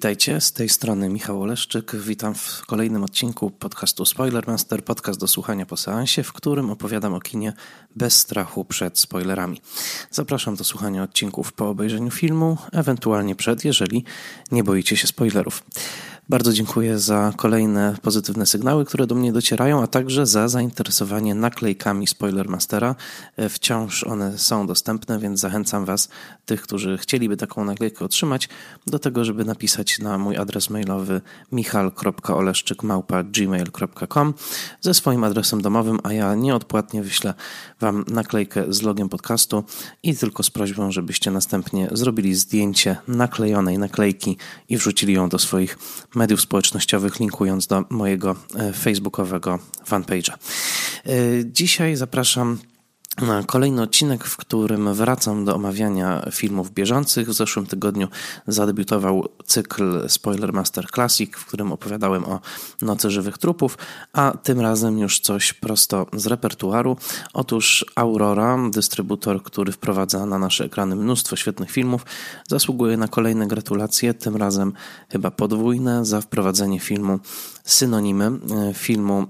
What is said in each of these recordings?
Witajcie, z tej strony Michał Oleszczyk. Witam w kolejnym odcinku podcastu Spoilermaster, podcast do słuchania po seansie, w którym opowiadam o kinie bez strachu przed spoilerami. Zapraszam do słuchania odcinków po obejrzeniu filmu, ewentualnie przed, jeżeli nie boicie się spoilerów. Bardzo dziękuję za kolejne pozytywne sygnały, które do mnie docierają, a także za zainteresowanie naklejkami Spoilermastera. E, wciąż one są dostępne, więc zachęcam Was, tych, którzy chcieliby taką naklejkę otrzymać, do tego, żeby napisać na mój adres mailowy michal.oleszczykmałpa.gmail.com ze swoim adresem domowym, a ja nieodpłatnie wyślę Wam naklejkę z logiem podcastu i tylko z prośbą, żebyście następnie zrobili zdjęcie naklejonej naklejki i wrzucili ją do swoich mediów społecznościowych, linkując do mojego e, facebookowego fanpage'a. E, dzisiaj zapraszam Kolejny odcinek, w którym wracam do omawiania filmów bieżących. W zeszłym tygodniu zadebiutował cykl Spoiler Master Classic, w którym opowiadałem o Nocy Żywych Trupów, a tym razem już coś prosto z repertuaru. Otóż Aurora, dystrybutor, który wprowadza na nasze ekrany mnóstwo świetnych filmów, zasługuje na kolejne gratulacje, tym razem chyba podwójne, za wprowadzenie filmu synonimy e, filmu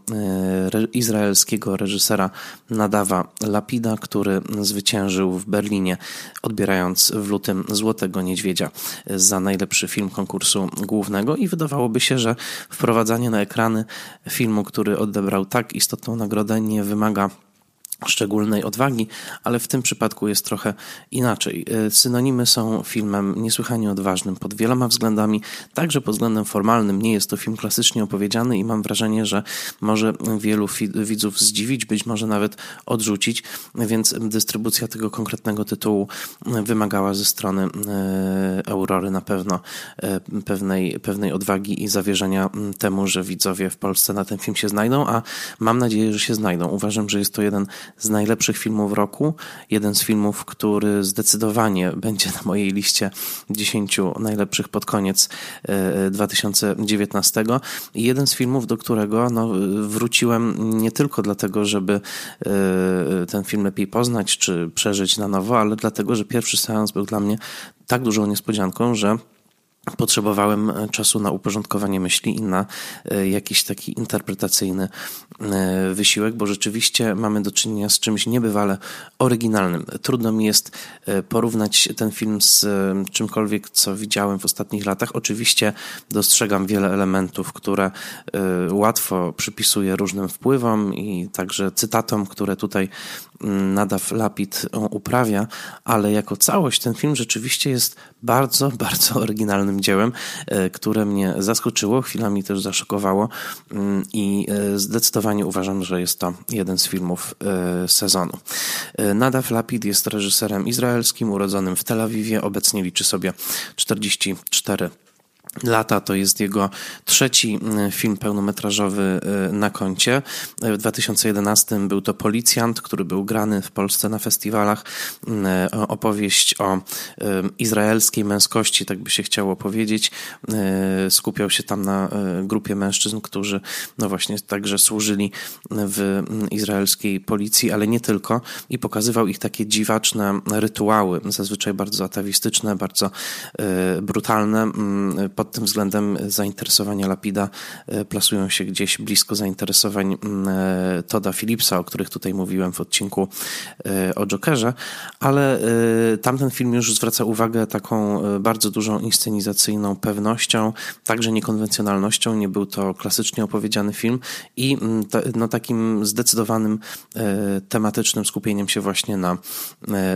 e, izraelskiego reżysera Nadawa Lapida, który zwyciężył w Berlinie, odbierając w lutym Złotego Niedźwiedzia za najlepszy film konkursu głównego. I wydawałoby się, że wprowadzanie na ekrany filmu, który odebrał tak istotną nagrodę nie wymaga szczególnej odwagi, ale w tym przypadku jest trochę inaczej. E, synonimy są filmem niesłychanie odważnym pod wieloma względami, także pod względem formalnym. Nie jest to film klasycznie opowiedziany i mam wrażenie, że może wielu widzów zdziwić, być może nawet odrzucić, więc dystrybucja tego konkretnego tytułu wymagała ze strony e, Aurory na pewno e, pewnej, pewnej odwagi i zawierzenia temu, że widzowie w Polsce na ten film się znajdą, a mam nadzieję, że się znajdą. Uważam, że jest to jeden z najlepszych filmów roku. Jeden z filmów, który zdecydowanie będzie na mojej liście 10 najlepszych pod koniec 2019. E, I jeden z filmów, do którego no, wróciłem nie tylko dlatego, żeby e, ten film lepiej poznać czy przeżyć na nowo, ale dlatego, że pierwszy seans był dla mnie tak dużą niespodzianką, że potrzebowałem e, czasu na uporządkowanie myśli i na e, jakiś taki interpretacyjny e, wysiłek, bo rzeczywiście mamy do czynienia z czymś niebywale oryginalnym. Trudno mi jest porównać ten film z czymkolwiek, co widziałem w ostatnich latach. Oczywiście dostrzegam wiele elementów, które łatwo przypisuję różnym wpływom i także cytatom, które tutaj Nadaw Lapid uprawia, ale jako całość ten film rzeczywiście jest bardzo, bardzo oryginalnym dziełem, e, które mnie zaskoczyło, chwilami też zaszokowało mm, i e, zdecydowanie uważam, że jest to jeden z filmów e, sezonu. Nadaw Lapid jest reżyserem izraelskim, urodzonym w Tel Awiwie, obecnie liczy sobie 44 Lata to jest jego trzeci mm, film pełnometrażowy y, na koncie. W 2011 był to Policjant, który był grany w Polsce na festiwalach. Mm, opowieść o y, izraelskiej męskości, tak by się chciało powiedzieć. Y, skupiał się tam na grupie mężczyzn, którzy no właśnie także służyli w mm, izraelskiej policji, ale nie tylko. I pokazywał ich takie dziwaczne rytuały, zazwyczaj bardzo atawistyczne, bardzo brutalne pod tym względem zainteresowania Lapida e, plasują się gdzieś blisko zainteresowań e, Toda Phillipsa, o których tutaj mówiłem w odcinku e, o Jokerze, ale tamten film już zwraca uwagę taką bardzo dużą inscenizacyjną pewnością, także niekonwencjonalnością. Nie był to klasycznie opowiedziany film i no, takim zdecydowanym tematycznym skupieniem się właśnie na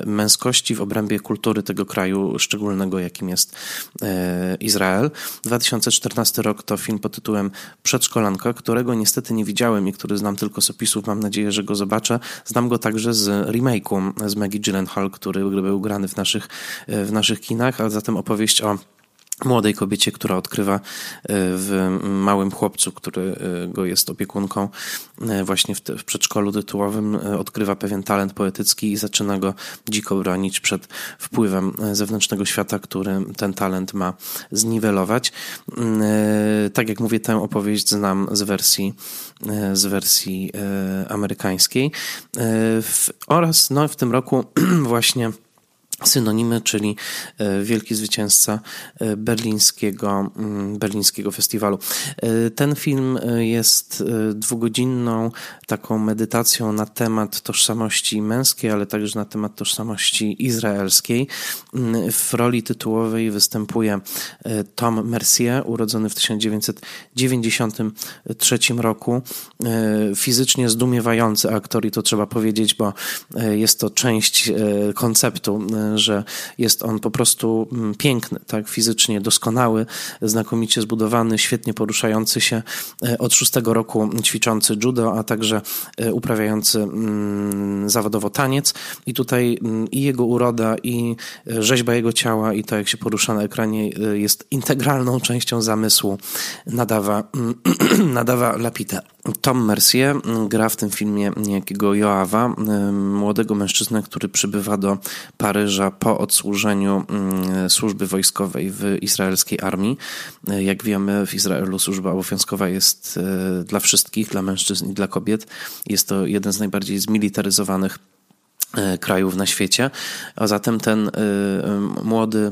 męskości w obrębie kultury tego kraju szczególnego, jakim jest Izrael. 2014 rok to film pod tytułem Przedszkolanka, którego niestety nie widziałem i który znam tylko z opisów. Mam nadzieję, że go zobaczę. Znam go także z remake'u z Maggie Gyllenhaal, który był grany w naszych, w naszych kinach, a zatem opowieść o młodej kobiecie, która odkrywa e, w małym chłopcu, który e, go jest opiekunką, e, właśnie w, te, w, przedszkolu tytułowym, odkrywa pewien talent poetycki i zaczyna go dziko bronić przed wpływem zewnętrznego świata, który ten talent ma zniwelować. Tak jak mówię, tę opowieść znam z wersji, z wersji amerykańskiej oraz no, w tym roku właśnie synonimy, czyli e, wielki zwycięzca e, berlińskiego, mm, berlińskiego festiwalu. E, ten film jest dwugodzinną taką medytacją na temat tożsamości męskiej, ale także na temat tożsamości izraelskiej. Mm, w roli tytułowej występuje Tom Mercier, urodzony w 1993 roku. Fizycznie zdumiewający aktor i to trzeba powiedzieć, bo jest to część konceptu że jest on po prostu mm, piękny, tak, fizycznie doskonały, znakomicie zbudowany, świetnie poruszający się, e, od szóstego roku ćwiczący judo, a także e, uprawiający mm, zawodowo taniec. I tutaj mm, i jego uroda, i e, rzeźba jego ciała, i to, jak się porusza na ekranie, jest integralną częścią zamysłu nadawa, nadawa Lapita. Tom Mercier gra w tym filmie niejakiego Joawa, młodego mężczyznę, który przybywa do Paryża po odsłużeniu mm, służby wojskowej w izraelskiej armii. Jak wiemy, w Izraelu służba obowiązkowa jest e, dla wszystkich, dla mężczyzn i dla kobiet. Jest to jeden z najbardziej zmilitaryzowanych e, krajów na świecie, a zatem ten e, młody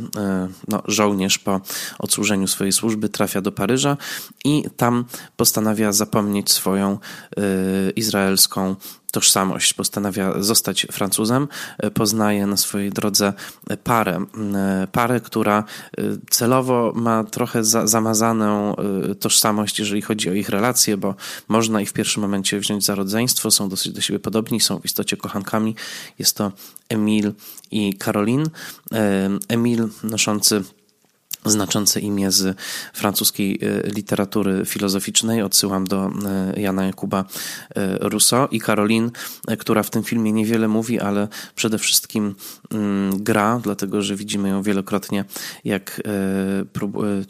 no, żołnierz po odsłużeniu swojej służby trafia do Paryża i tam postanawia zapomnieć swoją izraelską tożsamość, postanawia zostać Francuzem, e, poznaje na swojej drodze parę, e, parę, która e, celowo ma trochę za, zamazaną tożsamość, jeżeli chodzi o ich relacje, bo można ich w pierwszym momencie wziąć za rodzeństwo, są dosyć do siebie podobni, są w istocie kochankami. Jest to Emil i Caroline. Emil noszący znaczące imię z francuskiej e, literatury filozoficznej. Odsyłam do e, Jana Jakuba e, Rousseau i Caroline, która w tym filmie niewiele mówi, ale przede wszystkim mm, gra, dlatego że widzimy ją wielokrotnie, jak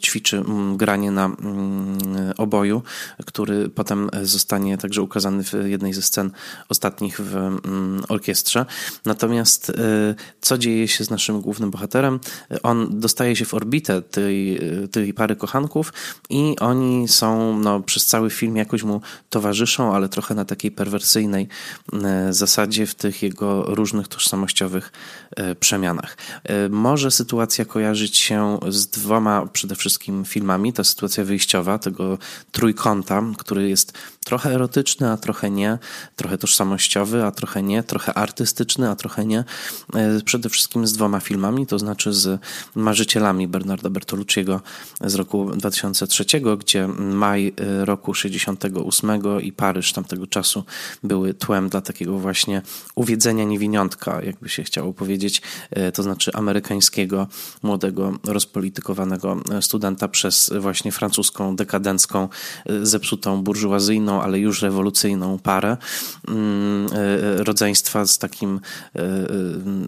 ćwiczy mm, granie na mm, oboju, który potem zostanie także ukazany w jednej ze scen ostatnich w orkiestrze. Natomiast co dzieje się z naszym głównym bohaterem? On dostaje się w orbitę tej, tej pary kochanków i oni są no, przez cały film jakoś mu towarzyszą, ale trochę na takiej perwersyjnej e, zasadzie w tych jego różnych tożsamościowych e, przemianach. E, może sytuacja kojarzyć się z dwoma przede wszystkim filmami. Ta sytuacja wyjściowa tego trójkąta, który jest trochę erotyczny, a trochę nie, trochę tożsamościowy, a trochę nie, trochę artystyczny, a trochę nie. Przede wszystkim z dwoma filmami, to znaczy z Marzycielami Bernarda Bertolucciego z roku 2003, gdzie maj y, roku 68 i Paryż tamtego czasu były tłem dla takiego właśnie uwiedzenia niewiniątka, jakby się chciało powiedzieć, y, to znaczy amerykańskiego, młodego, rozpolitykowanego studenta przez właśnie francuską, dekadencką, y, zepsutą, burżuazyjną, ale już rewolucyjną parę mm, rodzeństwa z takim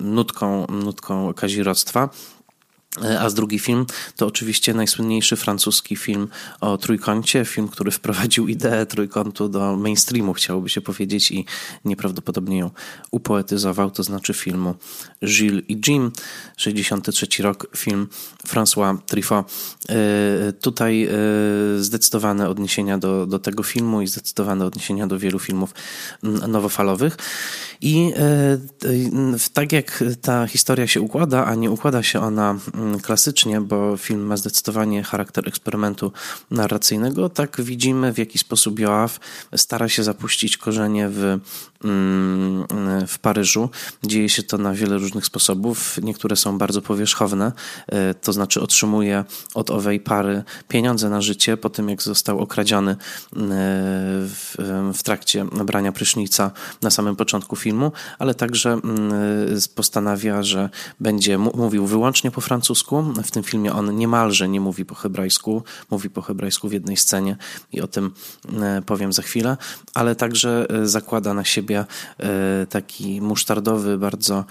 nutką, nutką kazirodztwa. E, a z drugi film to oczywiście najsłynniejszy francuski film o trójkącie, film, który wprowadził ideę trójkątu do mainstreamu, chciałoby się powiedzieć, i nieprawdopodobnie ją upoetyzował, to znaczy filmu Gilles i Jim, 63 rok, film François Truffaut. E, tutaj e, zdecydowane odniesienia do, do tego filmu i zdecydowane odniesienia do wielu filmów nowofalowych. I tak jak ta historia się układa, a nie układa się ona Mm, klasycznie, bo film ma zdecydowanie charakter eksperymentu narracyjnego, tak widzimy w jaki sposób Joaw stara się zapuścić korzenie w, mm, w Paryżu. Dzieje się to na wiele różnych sposobów. Niektóre są bardzo powierzchowne, e, to znaczy otrzymuje od owej pary pieniądze na życie po tym, jak został okradziony e, w, w trakcie brania prysznica na samym początku filmu, ale także mm, postanawia, że będzie mówił wyłącznie po francusku, francusku. W tym filmie on niemalże nie mówi po hebrajsku, mówi po hebrajsku w jednej scenie i o tym e, powiem za chwilę, ale także e, zakłada na siebie e, taki musztardowy, bardzo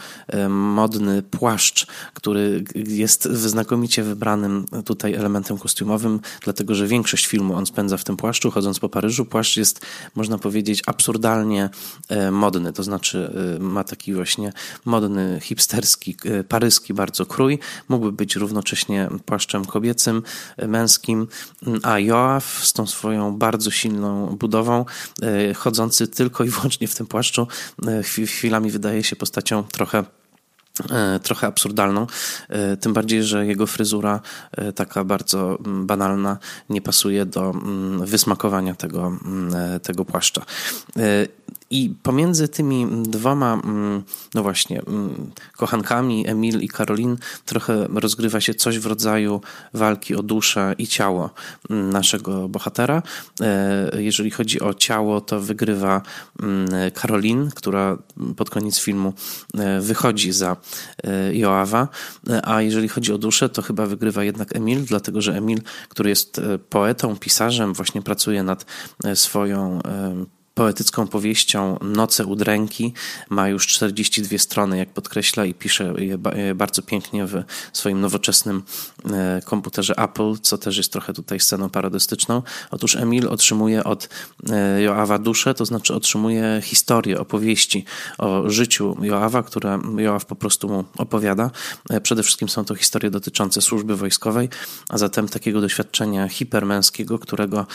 modny płaszcz, który jest znakomicie wybranym tutaj elementem kostiumowym, dlatego że większość filmu on spędza w tym płaszczu, chodząc po Paryżu. Płaszcz jest, można powiedzieć, absurdalnie modny, to znaczy ma taki właśnie modny, hipsterski, paryski bardzo krój. Mógłby być równocześnie płaszczem kobiecym, męskim, a Joaf z tą swoją bardzo silną budową, e, chodzący tylko i wyłącznie w tym płaszczu, e, chwilami wydaje się postacią trochę trochę absurdalną, e, tym bardziej, że jego fryzura e, taka bardzo mm, banalna nie pasuje do mm, wysmakowania tego, mm, tego płaszcza. I pomiędzy tymi dwoma, no właśnie, kochankami, Emil i Karolin, trochę rozgrywa się coś w rodzaju walki o duszę i ciało naszego bohatera. Jeżeli chodzi o ciało, to wygrywa Karolin, która pod koniec filmu wychodzi za E, Joawa, e, a jeżeli chodzi o duszę, to chyba wygrywa jednak Emil, dlatego że Emil, który jest e, poetą, pisarzem, właśnie pracuje nad swoją poetycką powieścią Noce udręki. Ma już 42 strony, jak podkreśla, i pisze je bardzo pięknie w swoim nowoczesnym e, komputerze Apple, co też jest trochę tutaj sceną parodystyczną. Otóż Emil otrzymuje od e, Joawa duszę, to znaczy otrzymuje historię, opowieści o życiu Joawa, które Joaw po prostu mu opowiada. E, przede wszystkim są to historie dotyczące służby wojskowej, a zatem takiego doświadczenia hipermęskiego, którego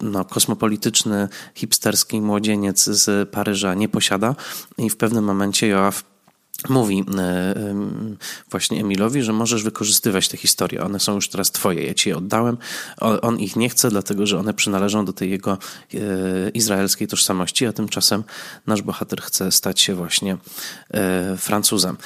no, kosmopolityczny hipsterski młodzieniec z Paryża nie posiada i w pewnym momencie Joaf mówi e, właśnie Emilowi, że możesz wykorzystywać te historie. One są już teraz twoje, ja ci je oddałem. On ich nie chce, dlatego że one przynależą do tej jego e, izraelskiej tożsamości, a tymczasem nasz bohater chce stać się właśnie e, Francuzem.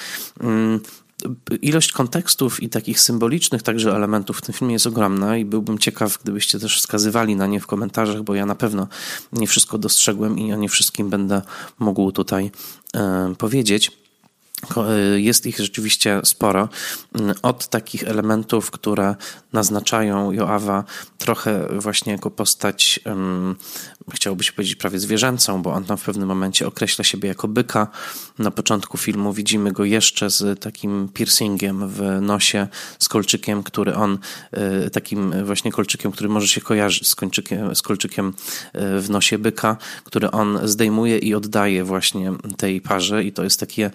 Ilość kontekstów i takich symbolicznych także elementów w tym filmie jest ogromna i byłbym ciekaw, gdybyście też wskazywali na nie w komentarzach, bo ja na pewno nie wszystko dostrzegłem i o nie wszystkim będę mógł tutaj e, powiedzieć. E, jest ich rzeczywiście sporo. Mm, od takich elementów, które naznaczają Joawa trochę właśnie jako postać, chciałoby się powiedzieć prawie zwierzęcą, bo on tam w pewnym momencie określa siebie jako byka. Na początku filmu widzimy go jeszcze z takim piercingiem w nosie, z kolczykiem, który on, e, takim właśnie kolczykiem, który może się kojarzyć z, kończykiem, z kolczykiem e, w nosie byka, który on zdejmuje i oddaje właśnie tej parze i to jest takie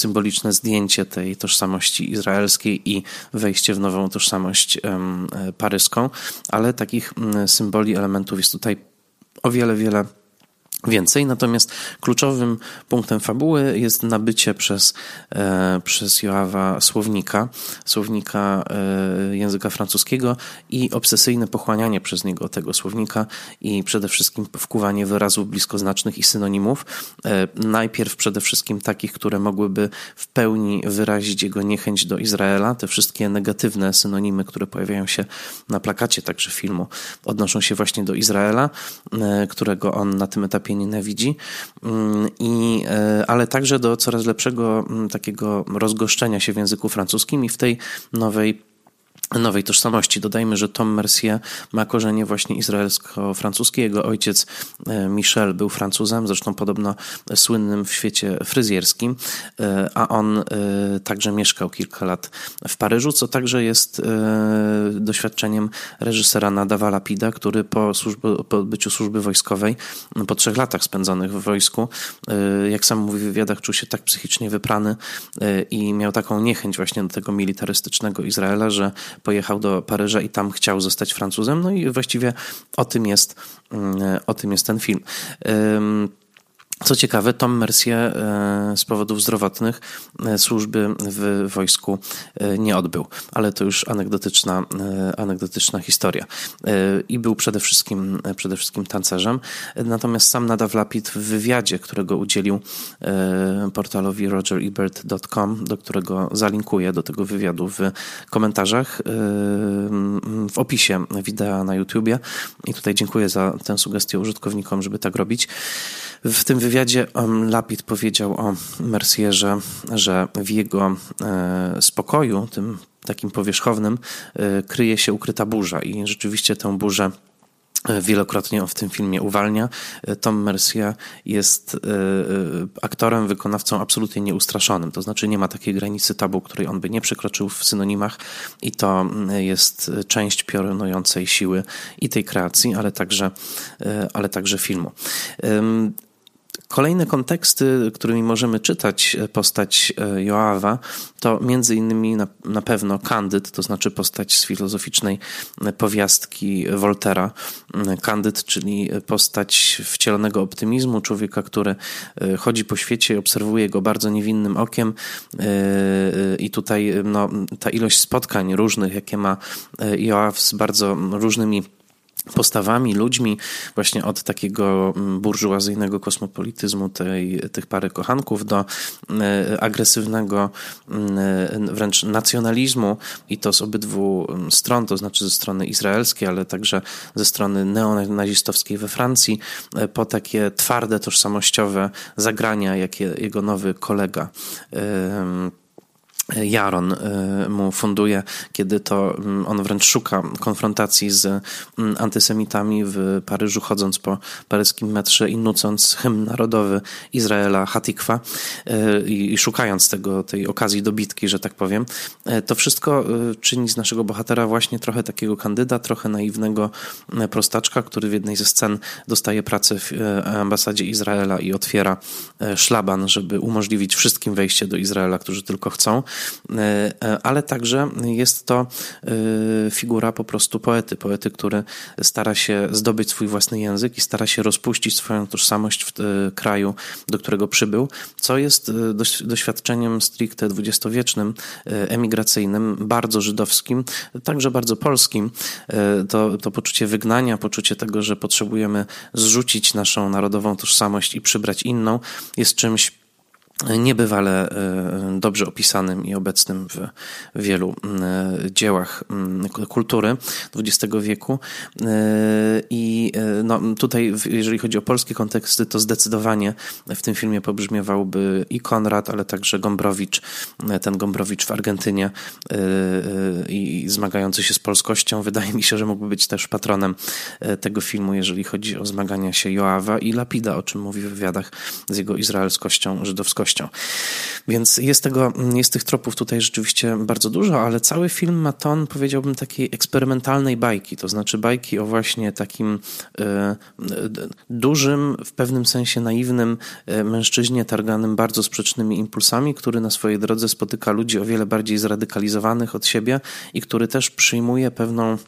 symboliczne zdjęcie tej tożsamości izraelskiej i wejście w nową tożsamość paryską, ale takich symboli, elementów jest tutaj o wiele, wiele więcej. Natomiast kluczowym punktem fabuły jest nabycie przez, e, przez Joawa słownika, słownika e, języka francuskiego i obsesyjne pochłanianie przez niego tego słownika i przede wszystkim wkuwanie wyrazów bliskoznacznych i synonimów. E, najpierw przede wszystkim takich, które mogłyby w pełni wyrazić jego niechęć do Izraela. Te wszystkie negatywne synonimy, które pojawiają się na plakacie także filmu, odnoszą się właśnie do Izraela, którego on na tym etapie nienawidzi, mm, i, e, ale także do coraz lepszego mm, takiego rozgoszczenia się w języku francuskim i w tej nowej nowej tożsamości. Dodajmy, że Tom Mercier ma korzenie właśnie izraelsko-francuskie. Jego ojciec e, Michel był Francuzem, zresztą podobno słynnym w świecie fryzjerskim, e, a on e, także mieszkał kilka lat w Paryżu, co także jest doświadczeniem reżysera Nadawa Lapida, który po, służby, po odbyciu służby wojskowej, po trzech latach spędzonych w wojsku, jak sam mówi w wywiadach, czuł się tak psychicznie wyprany i miał taką niechęć właśnie do tego militarystycznego Izraela, że pojechał do Paryża i tam chciał zostać Francuzem. No i właściwie o tym jest, mm, o tym jest ten film. Co ciekawe, Tom Mercier e, z powodów zdrowotnych e, służby w wojsku e, nie odbył, ale to już anegdotyczna, anegdotyczna historia. I był przede wszystkim, przede wszystkim tancerzem. Natomiast sam Nadav Lapid w wywiadzie, którego udzielił portalowi rogerebert.com, do którego zalinkuję do tego wywiadu w komentarzach, w opisie wideo na YouTubie. I tutaj dziękuję za tę sugestię użytkownikom, żeby tak robić. W tym wywiadzie Lapid powiedział o Mercierze, że w jego e, spokoju, tym takim powierzchownym, e, kryje się ukryta burza i rzeczywiście tę burzę e, Wielokrotnie on w tym filmie uwalnia. Tom Mercier jest aktorem, wykonawcą absolutnie nieustraszonym. To znaczy nie ma takiej granicy tabu, której on by nie przekroczył w synonimach i to jest część piorunującej siły i tej kreacji, ale także, ale także filmu. Kolejne konteksty, którymi możemy czytać postać e, Joawa, to między innymi na, na pewno Kandyd, to znaczy postać z filozoficznej powiastki Voltera. Kandyd, czyli postać wcielonego optymizmu, człowieka, który e, chodzi po świecie obserwuje go bardzo niewinnym okiem. E, I tutaj no, ta ilość spotkań różnych, jakie ma Joaw z bardzo różnymi postawami, ludźmi, właśnie od takiego mm, burżuazyjnego kosmopolityzmu tej, tych parę kochanków do e, agresywnego mm, wręcz nacjonalizmu i to z obydwu mm, stron, to znaczy ze strony izraelskiej, ale także ze strony neonazistowskiej we Francji, e, po takie twarde, tożsamościowe zagrania, jakie jego nowy kolega Jaron y, mu funduje, kiedy to mm, on wręcz szuka konfrontacji z mm, antysemitami w Paryżu, chodząc po paryskim metrze i nucąc hymn narodowy Izraela Hatikwa y, i szukając tego, tej okazji do bitki, że tak powiem. Y, to wszystko czyni z naszego bohatera właśnie trochę takiego kandyda, trochę naiwnego prostaczka, który w jednej ze scen dostaje pracę w ambasadzie Izraela i otwiera szlaban, żeby umożliwić wszystkim wejście do Izraela, którzy tylko chcą. E, e, ale także jest to e, figura po prostu poety, poety, który stara się zdobyć swój własny język i stara się rozpuścić swoją tożsamość w kraju, do którego przybył, co jest doświadczeniem stricte dwudziestowiecznym, emigracyjnym, bardzo żydowskim, także bardzo polskim. To, to poczucie wygnania, poczucie tego, że potrzebujemy zrzucić naszą narodową tożsamość i przybrać inną, jest czymś niebywale e, dobrze opisanym i obecnym w wielu e, dziełach kultury XX wieku. E, I no, tutaj, jeżeli chodzi o polskie konteksty, to zdecydowanie w tym filmie pobrzmiewałby i Konrad, ale także Gombrowicz, ten Gombrowicz w Argentynie i zmagający się z polskością. Wydaje mi się, że mógłby być też patronem tego filmu, jeżeli chodzi o zmagania się Joawa i Lapida, o czym mówi w wywiadach z jego izraelskością, żydowskością więc jest, tego, jest tych tropów tutaj rzeczywiście bardzo dużo, ale cały film ma ton, powiedziałbym, takiej eksperymentalnej bajki, to znaczy bajki o właśnie takim e, dużym, w pewnym sensie naiwnym e, mężczyźnie targanym bardzo sprzecznymi impulsami, który na swojej drodze spotyka ludzi o wiele bardziej zradykalizowanych od siebie i który też przyjmuje pewną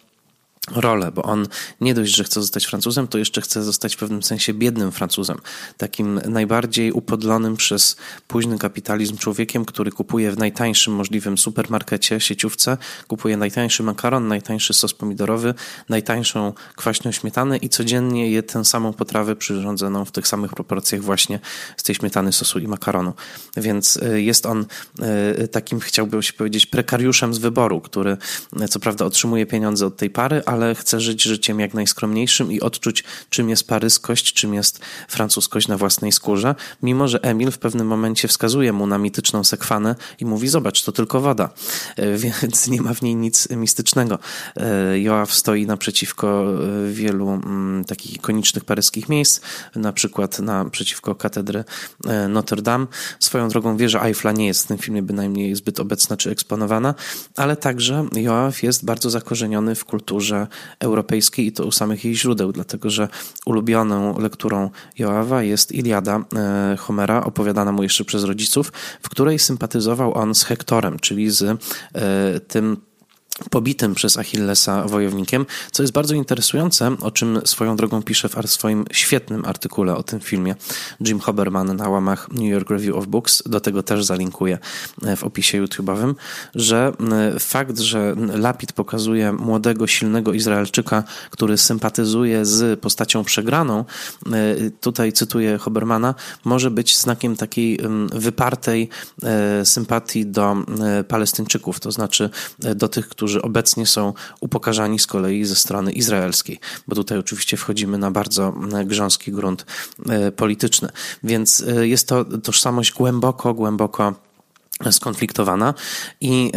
rolę, bo on nie dość, że chce zostać Francuzem, to jeszcze chce zostać w pewnym sensie biednym Francuzem. Takim najbardziej upodlonym przez późny kapitalizm człowiekiem, który kupuje w najtańszym możliwym supermarkecie, sieciówce, kupuje najtańszy makaron, najtańszy sos pomidorowy, najtańszą kwaśną śmietanę i codziennie je tę samą potrawę przyrządzoną w tych samych proporcjach właśnie z tej śmietany, sosu i makaronu. Więc y, jest on y, takim, chciałbym się powiedzieć, prekariuszem z wyboru, który y, co prawda otrzymuje pieniądze od tej pary, ale chce żyć życiem jak najskromniejszym i odczuć, czym jest paryskość, czym jest francuskość na własnej skórze, mimo że Emil w pewnym momencie wskazuje mu na mityczną sekwanę i mówi: Zobacz, to tylko woda, e, więc nie ma w niej nic mistycznego. E, Joaw stoi naprzeciwko e, wielu mm, takich ikonicznych paryskich miejsc, na przykład naprzeciwko katedry Notre Dame. Swoją drogą wieża Eiffla nie jest w tym filmie bynajmniej zbyt obecna czy eksponowana, ale także Joaw jest bardzo zakorzeniony w kulturze europejskiej i to u samych jej źródeł, dlatego że ulubioną lekturą Joawa jest Iliada e, Homera, opowiadana mu jeszcze przez rodziców, w której sympatyzował on z Hektorem, czyli z e, tym pobitym przez Achillesa wojownikiem, co jest bardzo interesujące, o czym swoją drogą pisze w swoim świetnym artykule o tym filmie Jim Hoberman na łamach New York Review of Books, do tego też zalinkuję e, w opisie YouTube'owym, że e, fakt, że Lapid pokazuje młodego, silnego Izraelczyka, który sympatyzuje z postacią przegraną, e, tutaj cytuję Hobermana, może być znakiem takiej wypartej sympatii do Palestyńczyków, to znaczy do tych, którzy którzy obecnie są upokarzani z kolei ze strony izraelskiej, bo tutaj oczywiście wchodzimy na bardzo e, grząski grunt e, polityczny. Więc e, jest to tożsamość głęboko, głęboko skonfliktowana i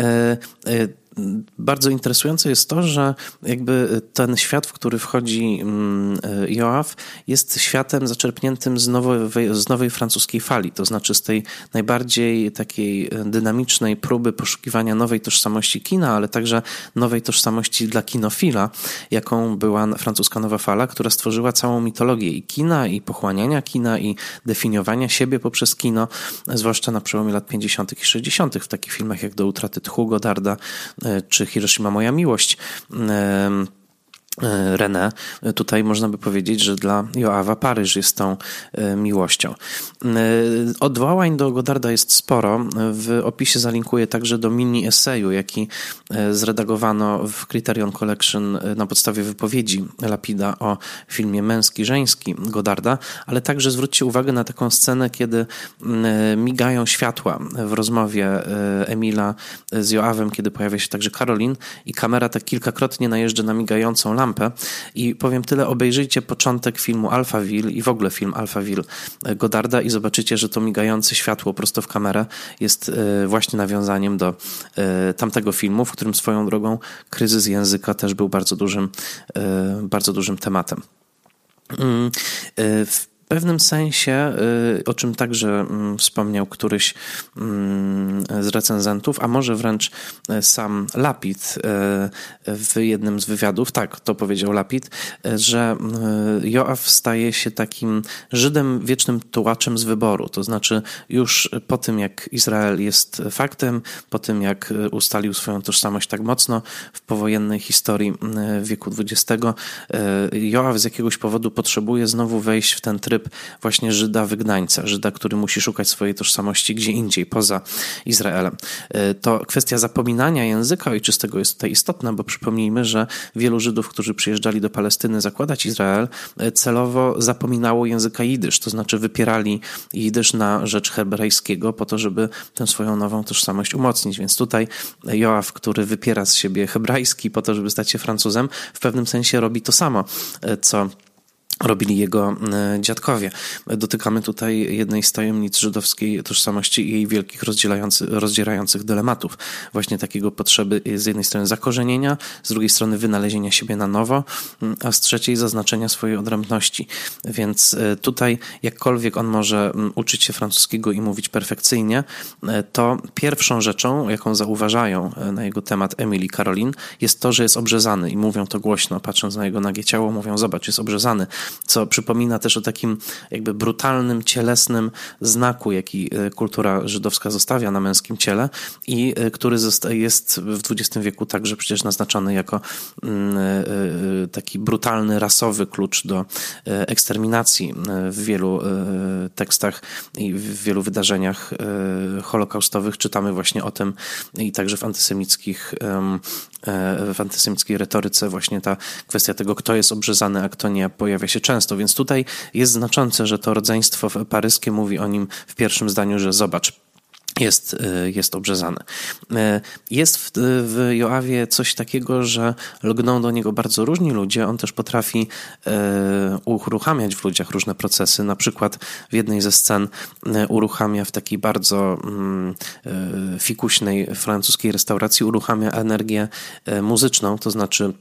bardzo interesujące jest to, że jakby ten świat, w który wchodzi mm, Joaf, jest światem zaczerpniętym z nowej, z nowej francuskiej fali, to znaczy z tej najbardziej takiej dynamicznej próby poszukiwania nowej tożsamości kina, ale także nowej tożsamości dla kinofila, jaką była francuska nowa fala, która stworzyła całą mitologię i kina, i pochłaniania kina, i definiowania siebie poprzez kino, zwłaszcza na przełomie lat 50. i 60. w takich filmach jak Do utraty tchu Godarda e, czy Hiroshima Moja Miłość. E, René. Tutaj można by powiedzieć, że dla Joawa Paryż jest tą e, miłością. E, odwołań do Godarda jest sporo. W opisie zalinkuję także do mini eseju, jaki zredagowano w Criterion Collection na podstawie wypowiedzi Lapida o filmie Męski-Żeński Godarda, ale także zwróćcie uwagę na taką scenę, kiedy migają światła w rozmowie Emila z Joawem, kiedy pojawia się także Karolin i kamera tak kilkakrotnie najeżdża na migającą lampę lampę. I powiem tyle, obejrzyjcie początek filmu Alphaville i w ogóle film Alphaville Godarda i zobaczycie, że to migające światło prosto w kamerę jest e, właśnie nawiązaniem do e, tamtego filmu, w którym swoją drogą kryzys języka też był bardzo dużym, e, bardzo dużym tematem. Mm, w pewnym sensie, y, o czym także mm, wspomniał któryś mm, z recenzentów, a może wręcz y, sam Lapid y, w jednym z wywiadów, tak, to powiedział Lapid, że Joaf staje się takim Żydem wiecznym tułaczem z wyboru. To znaczy, już po tym, jak Izrael jest faktem, po tym, jak ustalił swoją tożsamość tak mocno w powojennej historii wieku XX, Joaf z jakiegoś powodu potrzebuje znowu wejść w ten tryb właśnie Żyda wygnańca, Żyda, który musi szukać swojej tożsamości gdzie indziej, poza Izraelem. E, to kwestia zapominania języka ojczystego jest tutaj istotna, bo przypomnijmy, że wielu Żydów, którzy przyjeżdżali do Palestyny zakładać Izrael, e, celowo zapominało języka jidysz, to znaczy wypierali jidysz na rzecz hebrajskiego po to, żeby tę swoją nową tożsamość umocnić. Więc tutaj Joaf, który wypiera z siebie hebrajski po to, żeby stać się Francuzem, w pewnym sensie robi to samo, e, co robili jego e, dziadkowie. Dotykamy tutaj jednej z tajemnic żydowskiej tożsamości i jej wielkich rozdzierających dylematów. Właśnie takiego potrzeby z jednej strony zakorzenienia, z drugiej strony wynalezienia siebie na nowo, a z trzeciej zaznaczenia swojej odrębności. Więc e, tutaj jakkolwiek on może uczyć się francuskiego i mówić perfekcyjnie, e, to pierwszą rzeczą, jaką zauważają na jego temat Emily Karolin, jest to, że jest obrzezany i mówią to głośno, patrząc na jego nagie ciało, mówią, zobacz, jest obrzezany co przypomina też o takim jakby brutalnym, cielesnym znaku, jaki e, kultura żydowska zostawia na męskim ciele i e, który jest w XX wieku także przecież naznaczony jako mm, e, taki brutalny, rasowy klucz do eksterminacji w wielu tekstach i w wielu wydarzeniach holokaustowych. Czytamy właśnie o tym i także w antysemickich w antysemickiej retoryce właśnie ta kwestia tego, kto jest obrzezany, a kto nie, pojawia się często. Więc tutaj jest znaczące, że to rodzeństwo paryskie mówi o nim w pierwszym zdaniu, że zobacz, jest, y, jest obrzezany. Y, jest w, w Joawie coś takiego, że lgną do niego bardzo różni ludzie. On też potrafi uruchamiać w ludziach różne procesy. Na przykład w jednej ze scen uruchamia w takiej bardzo mm, fikuśnej francuskiej restauracji uruchamia energię muzyczną, to znaczy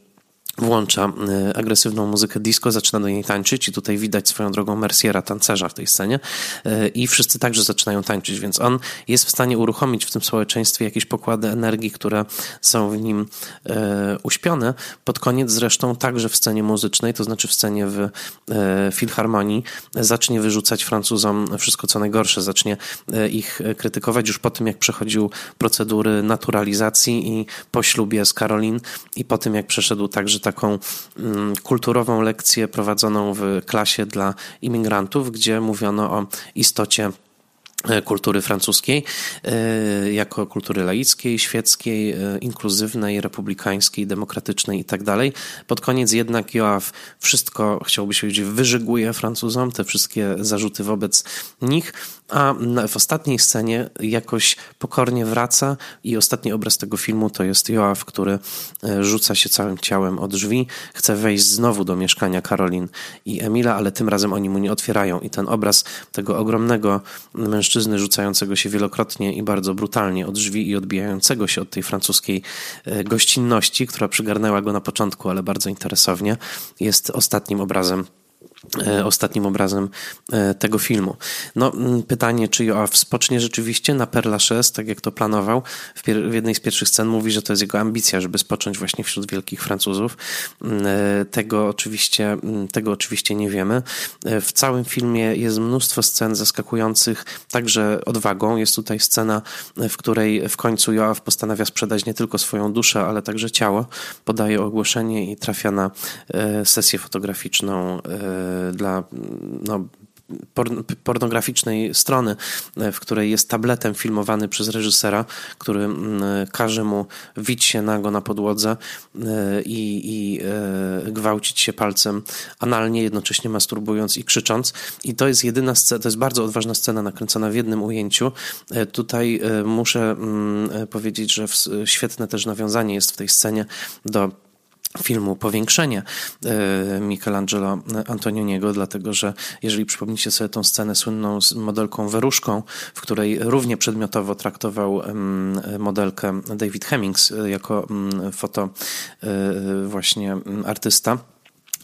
włącza y, agresywną muzykę disco, zaczyna do niej tańczyć i tutaj widać swoją drogą Merciera, tancerza w tej scenie y, i wszyscy także zaczynają tańczyć, więc on jest w stanie uruchomić w tym społeczeństwie jakieś pokłady energii, które są w nim y, uśpione. Pod koniec zresztą także w scenie muzycznej, to znaczy w scenie w filharmonii zacznie wyrzucać Francuzom wszystko co najgorsze, zacznie ich krytykować już po tym, jak przechodził procedury naturalizacji i po ślubie z Karolin i po tym, jak przeszedł także taką mm, kulturową lekcję prowadzoną w klasie dla imigrantów, gdzie mówiono o istocie E, kultury francuskiej e, jako kultury laickiej, świeckiej, e, inkluzywnej, republikańskiej, demokratycznej i tak dalej. Pod koniec jednak Joaf wszystko, chciałby się powiedzieć, wyżyguje Francuzom, te wszystkie zarzuty wobec nich, a w ostatniej scenie jakoś pokornie wraca i ostatni obraz tego filmu to jest Joaf, który rzuca się całym ciałem od drzwi, chce wejść znowu do mieszkania Karolin i Emila, ale tym razem oni mu nie otwierają. I ten obraz tego ogromnego mężczyzny rzucającego się wielokrotnie i bardzo brutalnie od drzwi i odbijającego się od tej francuskiej gościnności, która przygarnęła go na początku, ale bardzo interesownie, jest ostatnim obrazem E, ostatnim obrazem e, tego filmu. No, pytanie, czy Joaf spocznie rzeczywiście na Père Lachaise, tak jak to planował. W, w, jednej z pierwszych scen mówi, że to jest jego ambicja, żeby spocząć właśnie wśród wielkich Francuzów. E, tego oczywiście, tego oczywiście nie wiemy. W całym filmie jest mnóstwo scen zaskakujących także odwagą. Jest tutaj scena, w której w końcu Joaf postanawia sprzedać nie tylko swoją duszę, ale także ciało. Podaje ogłoszenie i trafia na sesję fotograficzną dla no, pornograficznej strony, w której jest tabletem filmowany przez reżysera, który mm, każe mu wić się nago na podłodze e, i, i e, gwałcić się palcem analnie, jednocześnie masturbując i krzycząc. I to jest jedyna scena, to jest bardzo odważna scena nakręcona w jednym ujęciu. E, tutaj muszę mm, powiedzieć, że świetne też nawiązanie jest w tej scenie do filmu Powiększenie e, Michelangelo Antonioniego, dlatego że jeżeli przypomnicie sobie tą scenę słynną z modelką Weruszką, w której równie przedmiotowo traktował modelkę David Hemmings e, jako foto e, właśnie artysta,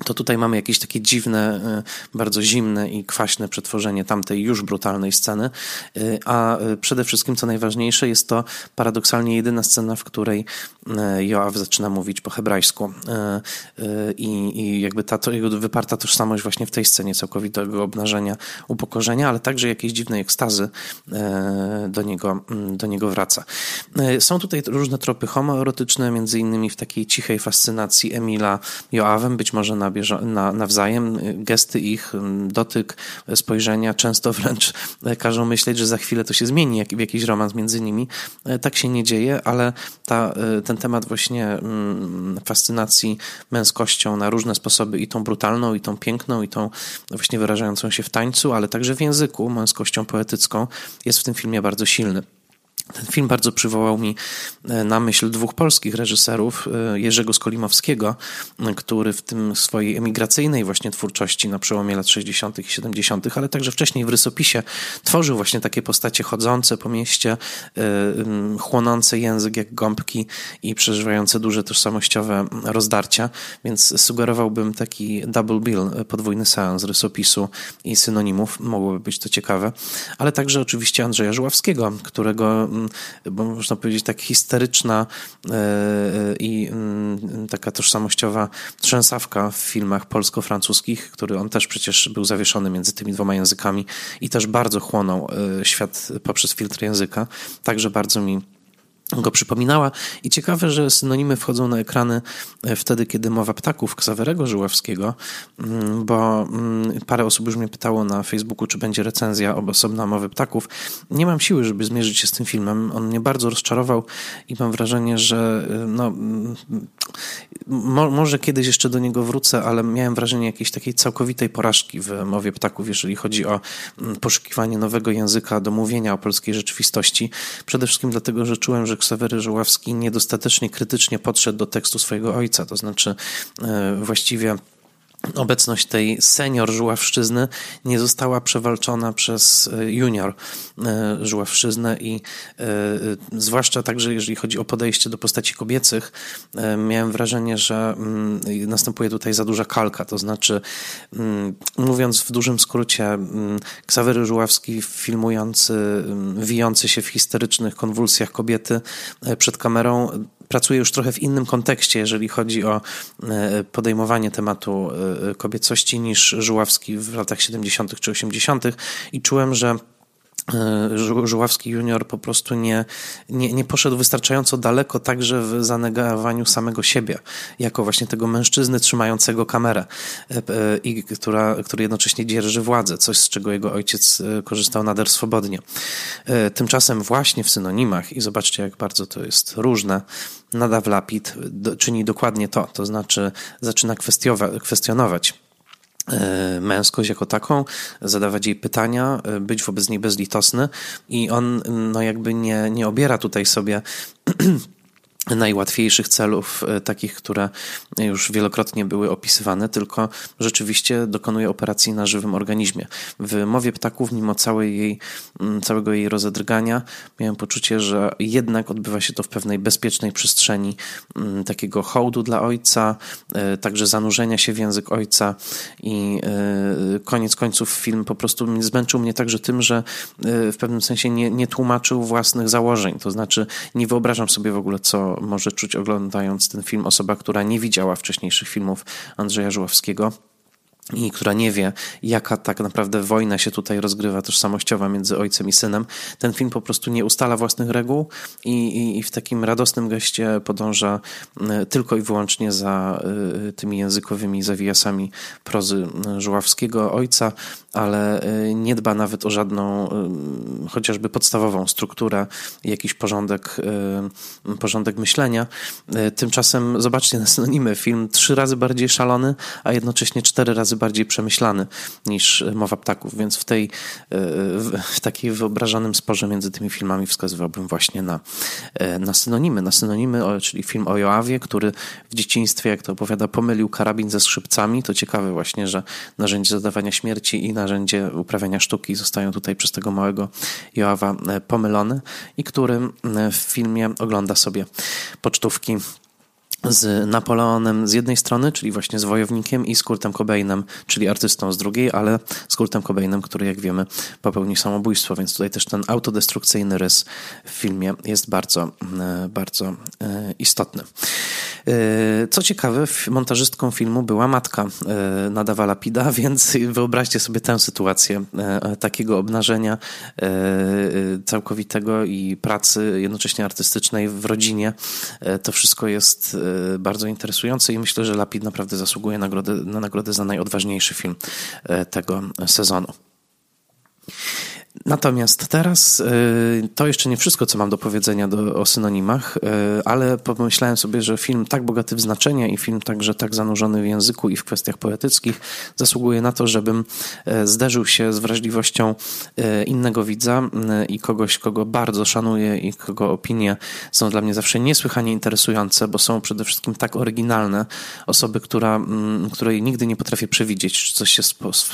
to tutaj mamy jakieś takie dziwne, e, bardzo zimne i kwaśne przetworzenie tamtej już brutalnej sceny, e, a e, przede wszystkim, co najważniejsze, jest to paradoksalnie jedyna scena, w której Joaw zaczyna mówić po hebrajsku i, i jakby ta to, jego wyparta tożsamość właśnie w tej scenie całkowitego obnażenia, upokorzenia, ale także jakiejś dziwnej ekstazy do niego, do niego wraca. Są tutaj różne tropy homoerotyczne, między innymi w takiej cichej fascynacji Emila Joawem, być może na na, nawzajem. Gesty ich, dotyk, spojrzenia często wręcz każą myśleć, że za chwilę to się zmieni jak, w jakiś romans między nimi. Tak się nie dzieje, ale ta, ten temat właśnie fascynacji męskością na różne sposoby i tą brutalną, i tą piękną, i tą właśnie wyrażającą się w tańcu, ale także w języku, męskością poetycką jest w tym filmie bardzo silny. Ten film bardzo przywołał mi e, na myśl dwóch polskich reżyserów, e, Jerzego Skolimowskiego, e, który w tym swojej emigracyjnej właśnie twórczości na przełomie lat 60. i 70., ale także wcześniej w rysopisie tworzył właśnie takie postacie chodzące po mieście, chłonące język jak gąbki i przeżywające duże tożsamościowe rozdarcia, więc sugerowałbym taki double bill, podwójny seans rysopisu i synonimów, mogłoby być to ciekawe, ale także oczywiście Andrzeja Żuławskiego, którego bo można powiedzieć, tak histeryczna e, e, i taka tożsamościowa trzęsawka w filmach polsko-francuskich, który on też przecież był zawieszony między tymi dwoma językami i też bardzo chłonął e, świat poprzez filtr języka. Także bardzo mi go przypominała. I ciekawe, że synonimy wchodzą na ekrany e, wtedy, kiedy mowa ptaków Ksawerego Żyławskiego, mm, bo mm, parę osób już mnie pytało na Facebooku, czy będzie recenzja osobna mowy ptaków. Nie mam siły, żeby zmierzyć się z tym filmem. On mnie bardzo rozczarował i mam wrażenie, że e, no, mm, mo, może kiedyś jeszcze do niego wrócę, ale miałem wrażenie jakiejś takiej całkowitej porażki w mowie ptaków, jeżeli chodzi o poszukiwanie nowego języka do mówienia o polskiej rzeczywistości. Przede wszystkim dlatego, że czułem, że Ksawery Żuławski niedostatecznie krytycznie podszedł do tekstu swojego ojca, to znaczy e, właściwie obecność tej senior żuławszczyzny nie została przewalczona przez e, junior e, żuławszczyznę i zwłaszcza także jeżeli chodzi o podejście do postaci kobiecych, miałem wrażenie, że mm, następuje tutaj za duża kalka, to znaczy mm, mówiąc w dużym skrócie mm, Ksawery Żuławski filmujący, wijący się w histerycznych konwulsjach kobiety przed kamerą pracuje już trochę w innym kontekście, jeżeli chodzi o e, podejmowanie tematu e, kobiecości niż Żuławski w latach 70. czy 80. i czułem, że E, Żuławski junior po prostu nie, nie, nie poszedł wystarczająco daleko także w zanegowaniu samego siebie, jako właśnie tego mężczyzny trzymającego kamerę e, e, i która, który jednocześnie dzierży władzę, coś z czego jego ojciec korzystał nader swobodnie. Tymczasem właśnie w synonimach, i zobaczcie jak bardzo to jest różne, Nadaw Lapid czyni dokładnie to, to znaczy zaczyna kwestionować E, męskość jako taką, zadawać jej pytania, e, być wobec niej bezlitosny i on no jakby nie, nie obiera tutaj sobie najłatwiejszych celów, e, takich, które już wielokrotnie były opisywane, tylko rzeczywiście dokonuje operacji na żywym organizmie. W mowie ptaków, mimo całej jej, mm, całego jej rozedrgania, miałem poczucie, że jednak odbywa się to w pewnej bezpiecznej przestrzeni mm, takiego hołdu dla ojca, e, także zanurzenia się w język ojca i e, koniec końców film po prostu zmęczył mnie także tym, że w pewnym sensie nie, nie tłumaczył własnych założeń. To znaczy, nie wyobrażam sobie w ogóle, co może czuć oglądając ten film osoba, która nie widziała wcześniejszych filmów Andrzeja Żuławskiego i która nie wie, jaka tak naprawdę wojna się tutaj rozgrywa tożsamościowa między ojcem i synem, ten film po prostu nie ustala własnych reguł i, i, i w takim radosnym geście podąża e, tylko i wyłącznie za e, tymi językowymi zawijasami prozy Żuławskiego ojca, ale e, nie dba nawet o żadną chociażby podstawową strukturę, jakiś porządek, porządek myślenia. Tymczasem zobaczcie na synonimy. Film trzy razy bardziej szalony, a jednocześnie cztery razy bardziej przemyślany niż Mowa Ptaków, więc w tej w takiej wyobrażanym sporze między tymi filmami wskazywałbym właśnie na, e, na synonimy. Na synonimy, czyli film o Joawie, który w dzieciństwie, jak to opowiada, pomylił karabin ze skrzypcami. To ciekawe właśnie, że narzędzie zadawania śmierci i narzędzie uprawiania sztuki zostają tutaj przez tego małego Joawa e, pomylone i który e, w filmie ogląda sobie pocztówki z Napoleonem z jednej strony, czyli właśnie z wojownikiem i z Kurtem Cobainem, czyli artystą z drugiej, ale z Kurtem Cobainem, który jak wiemy popełnił samobójstwo, więc tutaj też ten autodestrukcyjny rys w filmie jest bardzo, e, bardzo e, istotny. E, co ciekawe, montażystką filmu była matka Nadawa Lapida, więc wyobraźcie sobie tę sytuację takiego obnażenia całkowitego i pracy jednocześnie artystycznej w rodzinie. To wszystko jest bardzo interesujące i myślę, że Lapid naprawdę zasługuje na nagrodę za najodważniejszy film e, tego sezonu. Natomiast teraz y, to jeszcze nie wszystko, co mam do powiedzenia do, o synonimach, y, ale pomyślałem sobie, że film tak bogaty w znaczenia i film także tak zanurzony w języku i w kwestiach poetyckich zasługuje na to, żebym y, zderzył się z wrażliwością innego widza i kogoś, kogo bardzo szanuję i kogo opinie są dla mnie zawsze niesłychanie interesujące, bo są przede wszystkim tak oryginalne. Osoby, która, której nigdy nie potrafię przewidzieć, czy coś się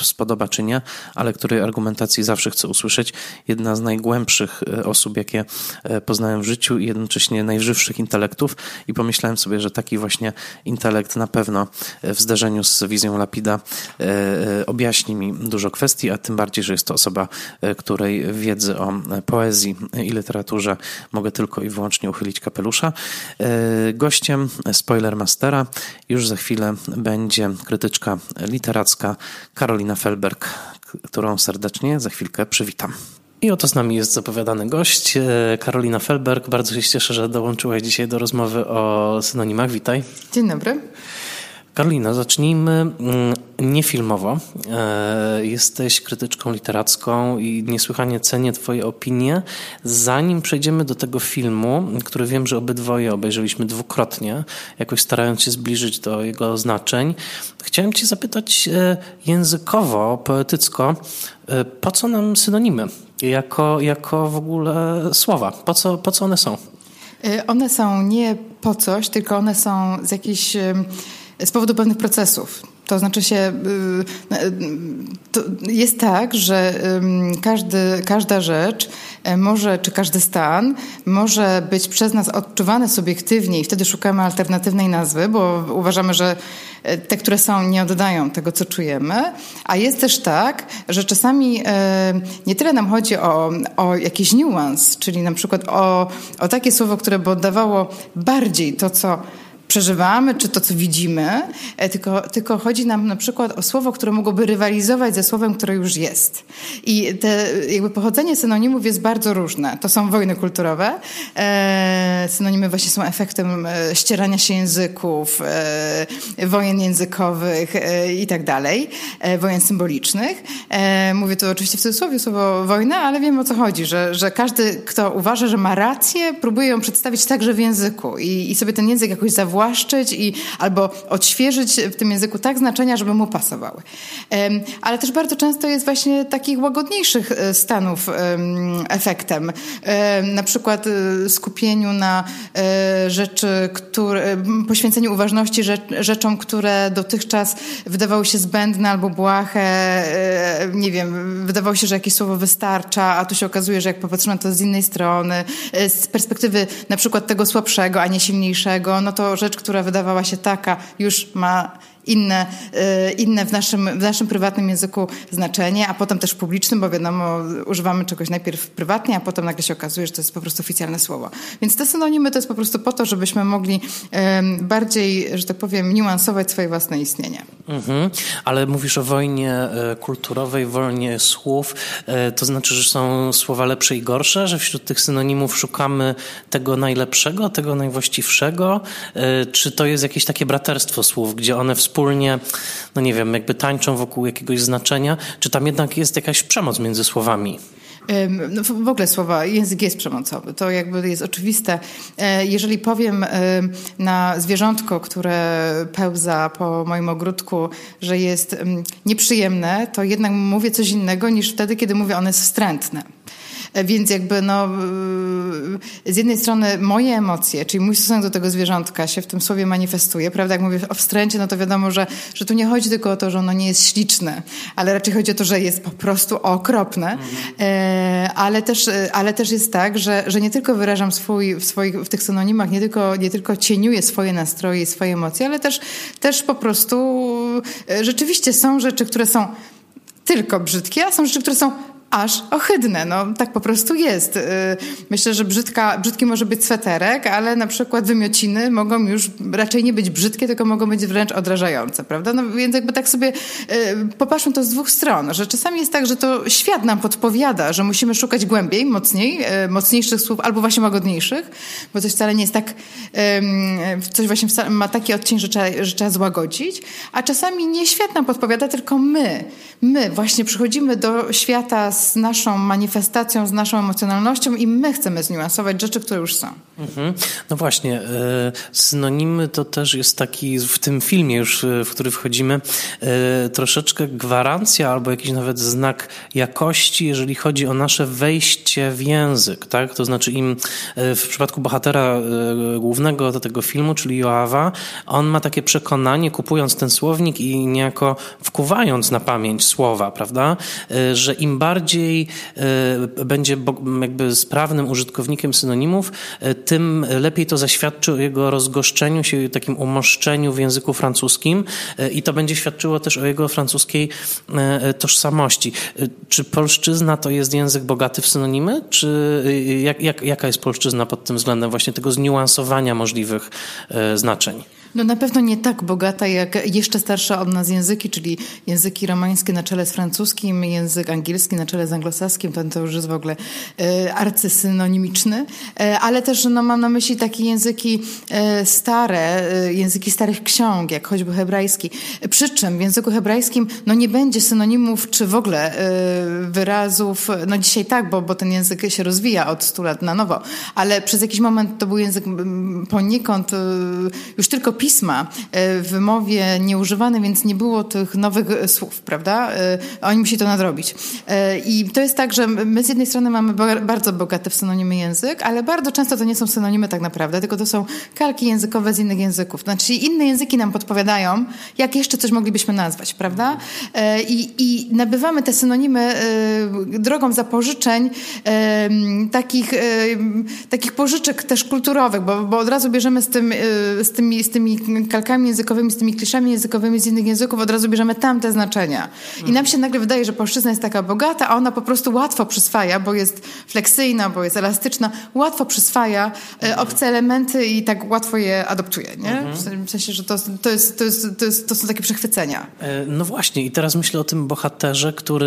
spodoba, czy nie, ale której argumentacji zawsze chcę usłyszeć usłyszeć. Jedna z najgłębszych e, osób, jakie e, poznałem w życiu i jednocześnie najżywszych intelektów i pomyślałem sobie, że taki właśnie intelekt na pewno e, w zderzeniu z wizją Lapida objaśni mi dużo kwestii, a tym bardziej, że jest to osoba, której wiedzy o poezji i literaturze mogę tylko i wyłącznie uchylić kapelusza. Gościem Spoilermastera już za chwilę będzie krytyczka literacka Karolina Felberg, którą serdecznie za chwilkę przywitam. I oto z nami jest zapowiadany gość, e, Karolina Felberg. Bardzo się cieszę, że dołączyłaś dzisiaj do rozmowy o synonimach. Witaj. Dzień dobry. Karolina, zacznijmy mm, niefilmowo. E, jesteś krytyczką literacką i niesłychanie cenię Twoje opinie. Zanim przejdziemy do tego filmu, który wiem, że obydwoje obejrzeliśmy dwukrotnie, jakoś starając się zbliżyć do jego znaczeń, chciałem Cię zapytać e, językowo, poetycko, e, po co nam synonimy? Jako, jako w ogóle słowa. Po co, po co one są? One są nie po coś, tylko one są z jakichś z powodu pewnych procesów. To znaczy się, y, y, to jest tak, że każdy, każda rzecz e, może, czy każdy stan może być przez nas odczuwany subiektywnie i wtedy szukamy alternatywnej nazwy, bo uważamy, że e, te, które są, nie oddają tego, co czujemy. A jest też tak, że czasami e, nie tyle nam chodzi o, o jakiś niuans, czyli na przykład o, o takie słowo, które by oddawało bardziej to, co przeżywamy, czy to, co widzimy, e, tylko, tylko chodzi nam na przykład o słowo, które mogłoby rywalizować ze słowem, które już jest. I te, jakby pochodzenie synonimów jest bardzo różne. To są wojny kulturowe. E, synonimy właśnie są efektem e, ścierania się języków, wojen językowych i tak dalej, wojen symbolicznych. mówię tu oczywiście w cudzysłowie słowo wojna, ale wiem o co chodzi, że, że każdy, kto uważa, że ma rację, próbuje ją przedstawić także w języku i, i sobie ten język jakoś zawładać zawłaszczyć i albo odświeżyć w tym języku tak znaczenia, żeby mu pasowały. Ale też bardzo często jest właśnie takich łagodniejszych e, stanów efektem. Na przykład e, skupieniu na e, rzeczy, które, poświęcenie uważności rzeczom, które dotychczas wydawały się zbędne albo błahe, nie wiem, wydawało się, że jakieś słowo wystarcza, a tu się okazuje, że jak popatrzymy na to z innej strony, z perspektywy na przykład tego słabszego, a nie silniejszego, no to rzecz, która wydawała się taka, już ma inne, e, inne w, naszym, w naszym prywatnym języku znaczenie, a potem też publicznym, bo wiadomo, używamy czegoś najpierw prywatnie, a potem nagle się okazuje, że to jest po prostu oficjalne słowo. Więc te synonimy to jest po prostu po to, żebyśmy mogli bardziej, że tak powiem, niuansować swoje własne istnienie. Mhm. Ale mówisz o wojnie e, kulturowej, wojnie słów, e, to znaczy, że są słowa lepsze i gorsze, że wśród tych synonimów szukamy tego najlepszego, tego najwłaściwszego, czy to jest jakieś takie braterstwo słów, gdzie one współpracują wspólnie, no nie wiem, jakby tańczą wokół jakiegoś znaczenia, czy tam jednak jest jakaś przemoc między słowami? No w ogóle słowa, język jest przemocowy, to jakby jest oczywiste. E, jeżeli powiem na zwierzątko, które pełza po moim ogródku, że jest nieprzyjemne, to jednak mówię coś innego niż wtedy, kiedy mówię, ono jest wstrętne. E, więc jakby no, e, z jednej strony moje emocje, czyli mój stosunek do tego zwierzątka się w tym słowie manifestuje, prawda? Jak mówię o wstręcie, no to wiadomo, że, że tu nie chodzi tylko o to, że ono nie jest śliczne, ale raczej chodzi o to, że jest po prostu okropne, mhm. ale, też, ale też jest tak, że, że nie tylko wyrażam swój, w, swoich, w tych synonimach, nie tylko, nie tylko cieniuję swoje nastroje i swoje emocje, ale też, też po prostu rzeczywiście są rzeczy, które są tylko brzydkie, a są rzeczy, które są aż ohydne. No, tak po prostu jest. Y, myślę, że brzydka, brzydki może być sweterek, ale na przykład wymiociny mogą już raczej nie być brzydkie, tylko mogą być wręcz odrażające, prawda? No więc jakby tak sobie y, popatrzmy to z dwóch stron, że czasami jest tak, że to świat nam podpowiada, że musimy szukać głębiej, mocniej, y, mocniejszych słów albo właśnie łagodniejszych, bo coś wcale nie jest tak, coś właśnie ma taki odcień, że trzeba, że trzeba złagodzić, a czasami nie świat nam podpowiada, tylko my. My właśnie przychodzimy do świata z naszą manifestacją, z naszą emocjonalnością i my chcemy zniuansować rzeczy, które już są. Mhm. No właśnie, e, synonimy to też jest taki w tym filmie już, e, w który wchodzimy, e, troszeczkę gwarancja albo jakiś nawet znak jakości, jeżeli chodzi o nasze wejście w język, tak? To znaczy im w przypadku bohatera głównego do tego filmu, czyli Joawa, on ma takie przekonanie, kupując ten słownik i niejako wkuwając na pamięć słowa, prawda? Że im bardziej będzie jakby sprawnym użytkownikiem synonimów, tym lepiej to zaświadczy o jego rozgoszczeniu się, takim umoszczeniu w języku francuskim e, i to będzie świadczyło też o jego francuskiej tożsamości. Czy polszczyzna to jest język bogaty w synonimy, czy jak, jak, jaka jest polszczyzna pod tym względem właśnie tego zniuansowania możliwych znaczeń? No na pewno nie tak bogata jak jeszcze starsze od nas języki, czyli języki romańskie na czele z francuskim, język angielski na czele z anglosaskim, ten to już jest w ogóle e, arcysynonimiczny, e, ale też no, mam na myśli takie języki e, stare, e, języki starych ksiąg, jak choćby hebrajski. Przy czym w języku hebrajskim no, nie będzie synonimów czy w ogóle e, wyrazów, no dzisiaj tak, bo, bo ten język się rozwija od 100 lat na nowo, ale przez jakiś moment to był język poniekąd e, już tylko pisma e, w wymowie nieużywane, więc nie było tych nowych słów, prawda? E, oni musieli to nadrobić. E, I to jest tak, że my z jednej strony mamy bardzo bogaty w synonimy język, ale bardzo często to nie są synonimy tak naprawdę, tylko to są kalki językowe z innych języków. Znaczy inne języki nam podpowiadają, jak jeszcze coś moglibyśmy nazwać, prawda? I, i nabywamy te synonimy drogą zapożyczeń, takich, takich pożyczek też kulturowych, bo, bo od razu bierzemy z, tym, z, tymi, z tymi tymi kalkami językowymi, z tymi kliszami językowymi z innych języków od razu bierzemy tamte znaczenia. I nam się nagle wydaje, że polszczyzna jest taka bogata, a ona po prostu łatwo przyswaja, bo jest fleksyjna, bo jest elastyczna, łatwo przyswaja e, obce elementy i tak łatwo je adoptuje. Nie? Mhm. W sensie, że to, to, jest, to, jest, to, jest, to są takie przechwycenia. E, no właśnie i teraz myślę o tym bohaterze, który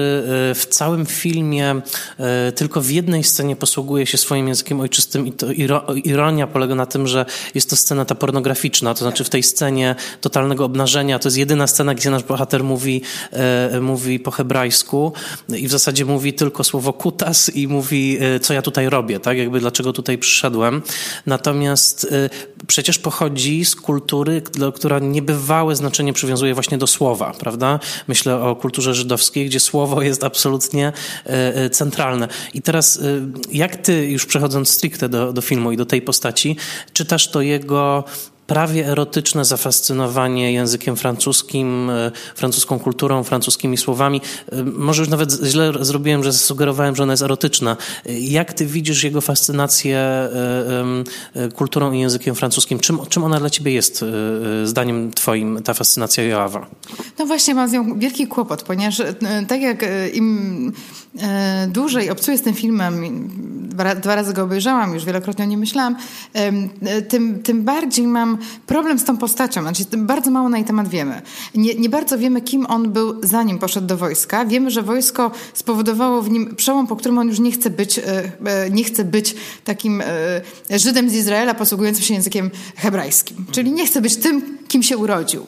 e, w całym filmie tylko w jednej scenie posługuje się swoim językiem ojczystym i to ironia polega na tym, że jest to scena ta pornograficzna, to znaczy w tej scenie totalnego obnażenia, to jest jedyna scena, gdzie nasz bohater mówi, e, mówi po hebrajsku i w zasadzie mówi tylko słowo kutas i mówi, e, co ja tutaj robię, tak? Jakby dlaczego tutaj przyszedłem. Natomiast e, przecież pochodzi z kultury, która niebywałe znaczenie przywiązuje właśnie do słowa, prawda? Myślę o kulturze żydowskiej, gdzie słowo jest absolutnie centralne. I teraz, jak ty, już przechodząc stricte do, do filmu i do tej postaci, czytasz to jego prawie erotyczne zafascynowanie językiem francuskim, e, francuską kulturą, francuskimi słowami. E, może już nawet źle zrobiłem, że zasugerowałem, że ona jest erotyczna. E, jak ty widzisz jego fascynację kulturą i językiem francuskim? Czym, czym ona dla ciebie jest, zdaniem twoim, ta fascynacja Joawa? No właśnie, mam z nią wielki kłopot, ponieważ tak jak im dłużej obcuję z tym filmem, dwa razy go obejrzałam, już wielokrotnie o nim myślałam, tym, tym bardziej mam problem z tą postacią. Znaczy, bardzo mało na jej temat wiemy. Nie, nie bardzo wiemy, kim on był, zanim poszedł do wojska. Wiemy, że wojsko spowodowało w nim przełom, po którym on już nie chce być, e, e, nie chce być takim e, Żydem z Izraela posługującym się językiem hebrajskim. Czyli nie chce być tym, kim się urodził.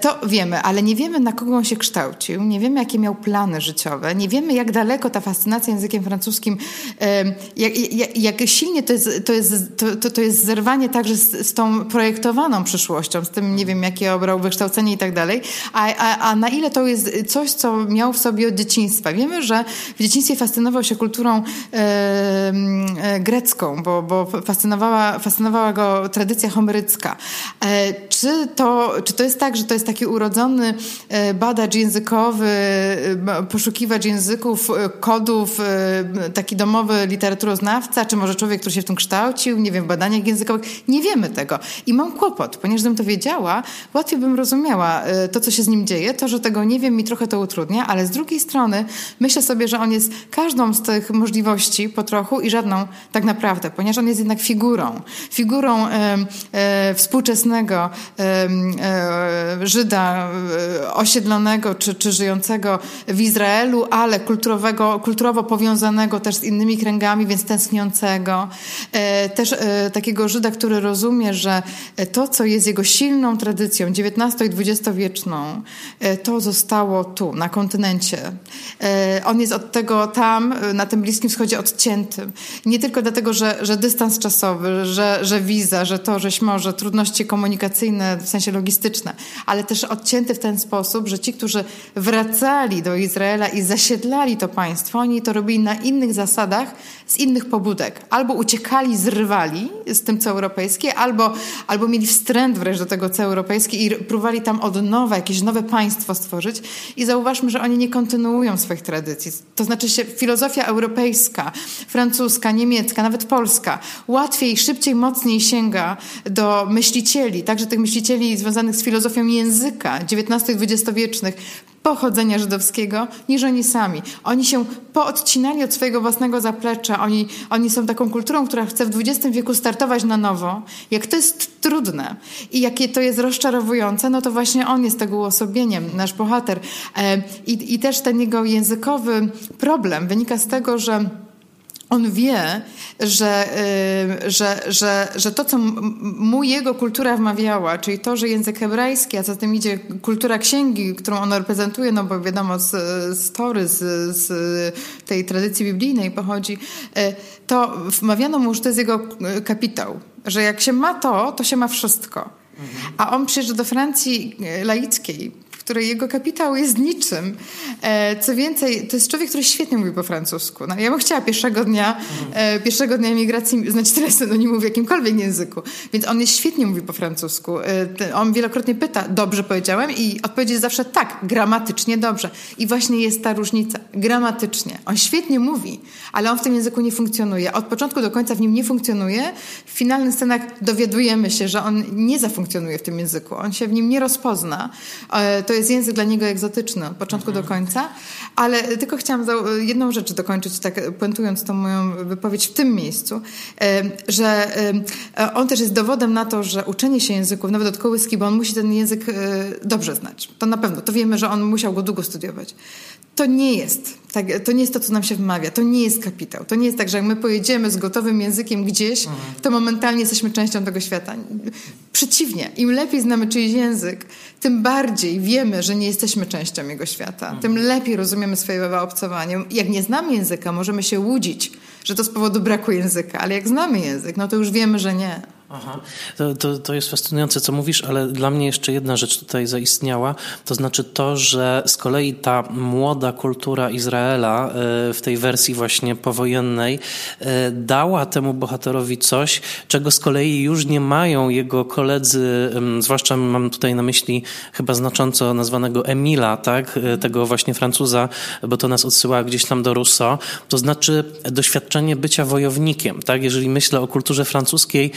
To wiemy, ale nie wiemy, na kogo on się kształcił, nie wiemy, jakie miał plany życiowe, nie wiemy, jak daleko ta fascynacja językiem francuskim, jak, jak, jak silnie to jest, to, jest, to, to jest zerwanie także z, z tą projektowaną przyszłością, z tym nie wiem, jakie obrał wykształcenie i tak dalej, a, a, a na ile to jest coś, co miał w sobie od dzieciństwa. Wiemy, że w dzieciństwie fascynował się kulturą e, grecką, bo, bo fascynowała, fascynowała go tradycja homerycka. E, czy, to, czy to jest tak, że to jest taki urodzony e, badacz językowy, e, poszukiwacz języków, e, kodów, taki domowy literaturoznawca, czy może człowiek, który się w tym kształcił, nie wiem, w badaniach językowych? Nie wiemy tego. I mam kłopot, ponieważ gdybym to wiedziała, łatwiej bym rozumiała e, to, co się z nim dzieje. To, że tego nie wiem, mi trochę to utrudnia, ale z drugiej strony myślę sobie, że on jest każdą z tych możliwości po trochu i żadną tak naprawdę, ponieważ on jest jednak figurą. Figurą e, e, współczesnego e, Żyda e, osiedlonego czy, czy żyjącego w Izraelu, ale kulturowego, kulturowo powiązanego też z innymi kręgami, więc tęskniącego. E, też takiego Żyda, który rozumie, że to, co jest jego silną tradycją XIX i XX-wieczną, e, to zostało tu, na kontynencie. E, on jest od tego tam, e, na tym Bliskim Wschodzie odcięty. Nie tylko dlatego, że, że dystans czasowy, że, że wiza, że to, żeś może, trudności komunikacyjne, w sensie logistyczne, ale też odcięty w ten sposób, że ci, którzy wracali do Izraela i zasiedlali to państwo, oni to robili na innych zasadach, z innych pobudek. Albo uciekali, zrywali z tym, co europejskie, albo, albo mieli wstręt wręcz do tego, co europejskie i próbowali tam od nowa jakieś nowe państwo stworzyć. I zauważmy, że oni nie kontynuują swoich tradycji. To znaczy się filozofia europejska, francuska, niemiecka, nawet polska łatwiej, szybciej, mocniej sięga do myślicieli, także tych myślicieli związanych z filozofią języka XIX-XX-wiecznych, pochodzenia żydowskiego niż oni sami. Oni się poodcinali od swojego własnego zaplecza. Oni, oni są taką kulturą, która chce w XX wieku startować na nowo. Jak to jest trudne i jakie to jest rozczarowujące, no to właśnie on jest tego uosobieniem, nasz bohater. E, I, i też ten jego językowy problem wynika z tego, że on wie, że, y, że, że, że to, co mu jego kultura wmawiała, czyli to, że język hebrajski, a za tym idzie kultura księgi, którą on reprezentuje, no bo wiadomo z, z Tory, z, z tej tradycji biblijnej pochodzi, y, to wmawiano mu, że to jest jego kapitał. Że jak się ma to, to się ma wszystko. A on przyjeżdża do Francji laickiej, której jego kapitał jest niczym. E, co więcej, to jest człowiek, który świetnie mówi po francusku. No, ja bym chciała pierwszego dnia, e, pierwszego dnia emigracji znać tyle synonimów w jakimkolwiek języku. Więc on jest świetnie mówi po francusku. E, on wielokrotnie pyta, dobrze powiedziałem? I odpowiedź jest zawsze tak, gramatycznie dobrze. I właśnie jest ta różnica. Gramatycznie. On świetnie mówi, ale on w tym języku nie funkcjonuje. Od początku do końca w nim nie funkcjonuje. W finalnych scenach dowiadujemy się, że on nie zafunkcjonuje w tym języku. On się w nim nie rozpozna. To jest język dla niego egzotyczny od początku do końca, ale tylko chciałam jedną rzecz dokończyć, tak puentując tą moją wypowiedź w tym miejscu, że on też jest dowodem na to, że uczenie się języków, nawet od kołyski, bo on musi ten język e, dobrze znać. To na pewno, to wiemy, że on musiał go długo studiować to nie jest. Tak, to nie jest to, co nam się wmawia. To nie jest kapitał. To nie jest tak, że jak my pojedziemy z gotowym językiem gdzieś, mhm. to momentalnie jesteśmy częścią tego świata. Przeciwnie, im lepiej znamy czyjś język, tym bardziej wiemy, że nie jesteśmy częścią jego świata. Mhm. Tym lepiej rozumiemy swoje obcowanie. Jak nie znamy języka, możemy się łudzić, że to z powodu braku języka, ale jak znamy język, no to już wiemy, że nie. Aha. To, to, to, jest fascynujące, co mówisz, ale dla mnie jeszcze jedna rzecz tutaj zaistniała, to znaczy to, że z kolei ta młoda kultura Izraela e, w tej wersji właśnie powojennej e, dała temu bohaterowi coś, czego z kolei już nie mają jego koledzy, zwłaszcza mam tutaj na myśli chyba znacząco nazwanego Emila, tak, e, tego właśnie Francuza, bo to nas odsyła gdzieś tam do Rousseau, to znaczy doświadczenie bycia wojownikiem, tak, jeżeli myślę o kulturze francuskiej,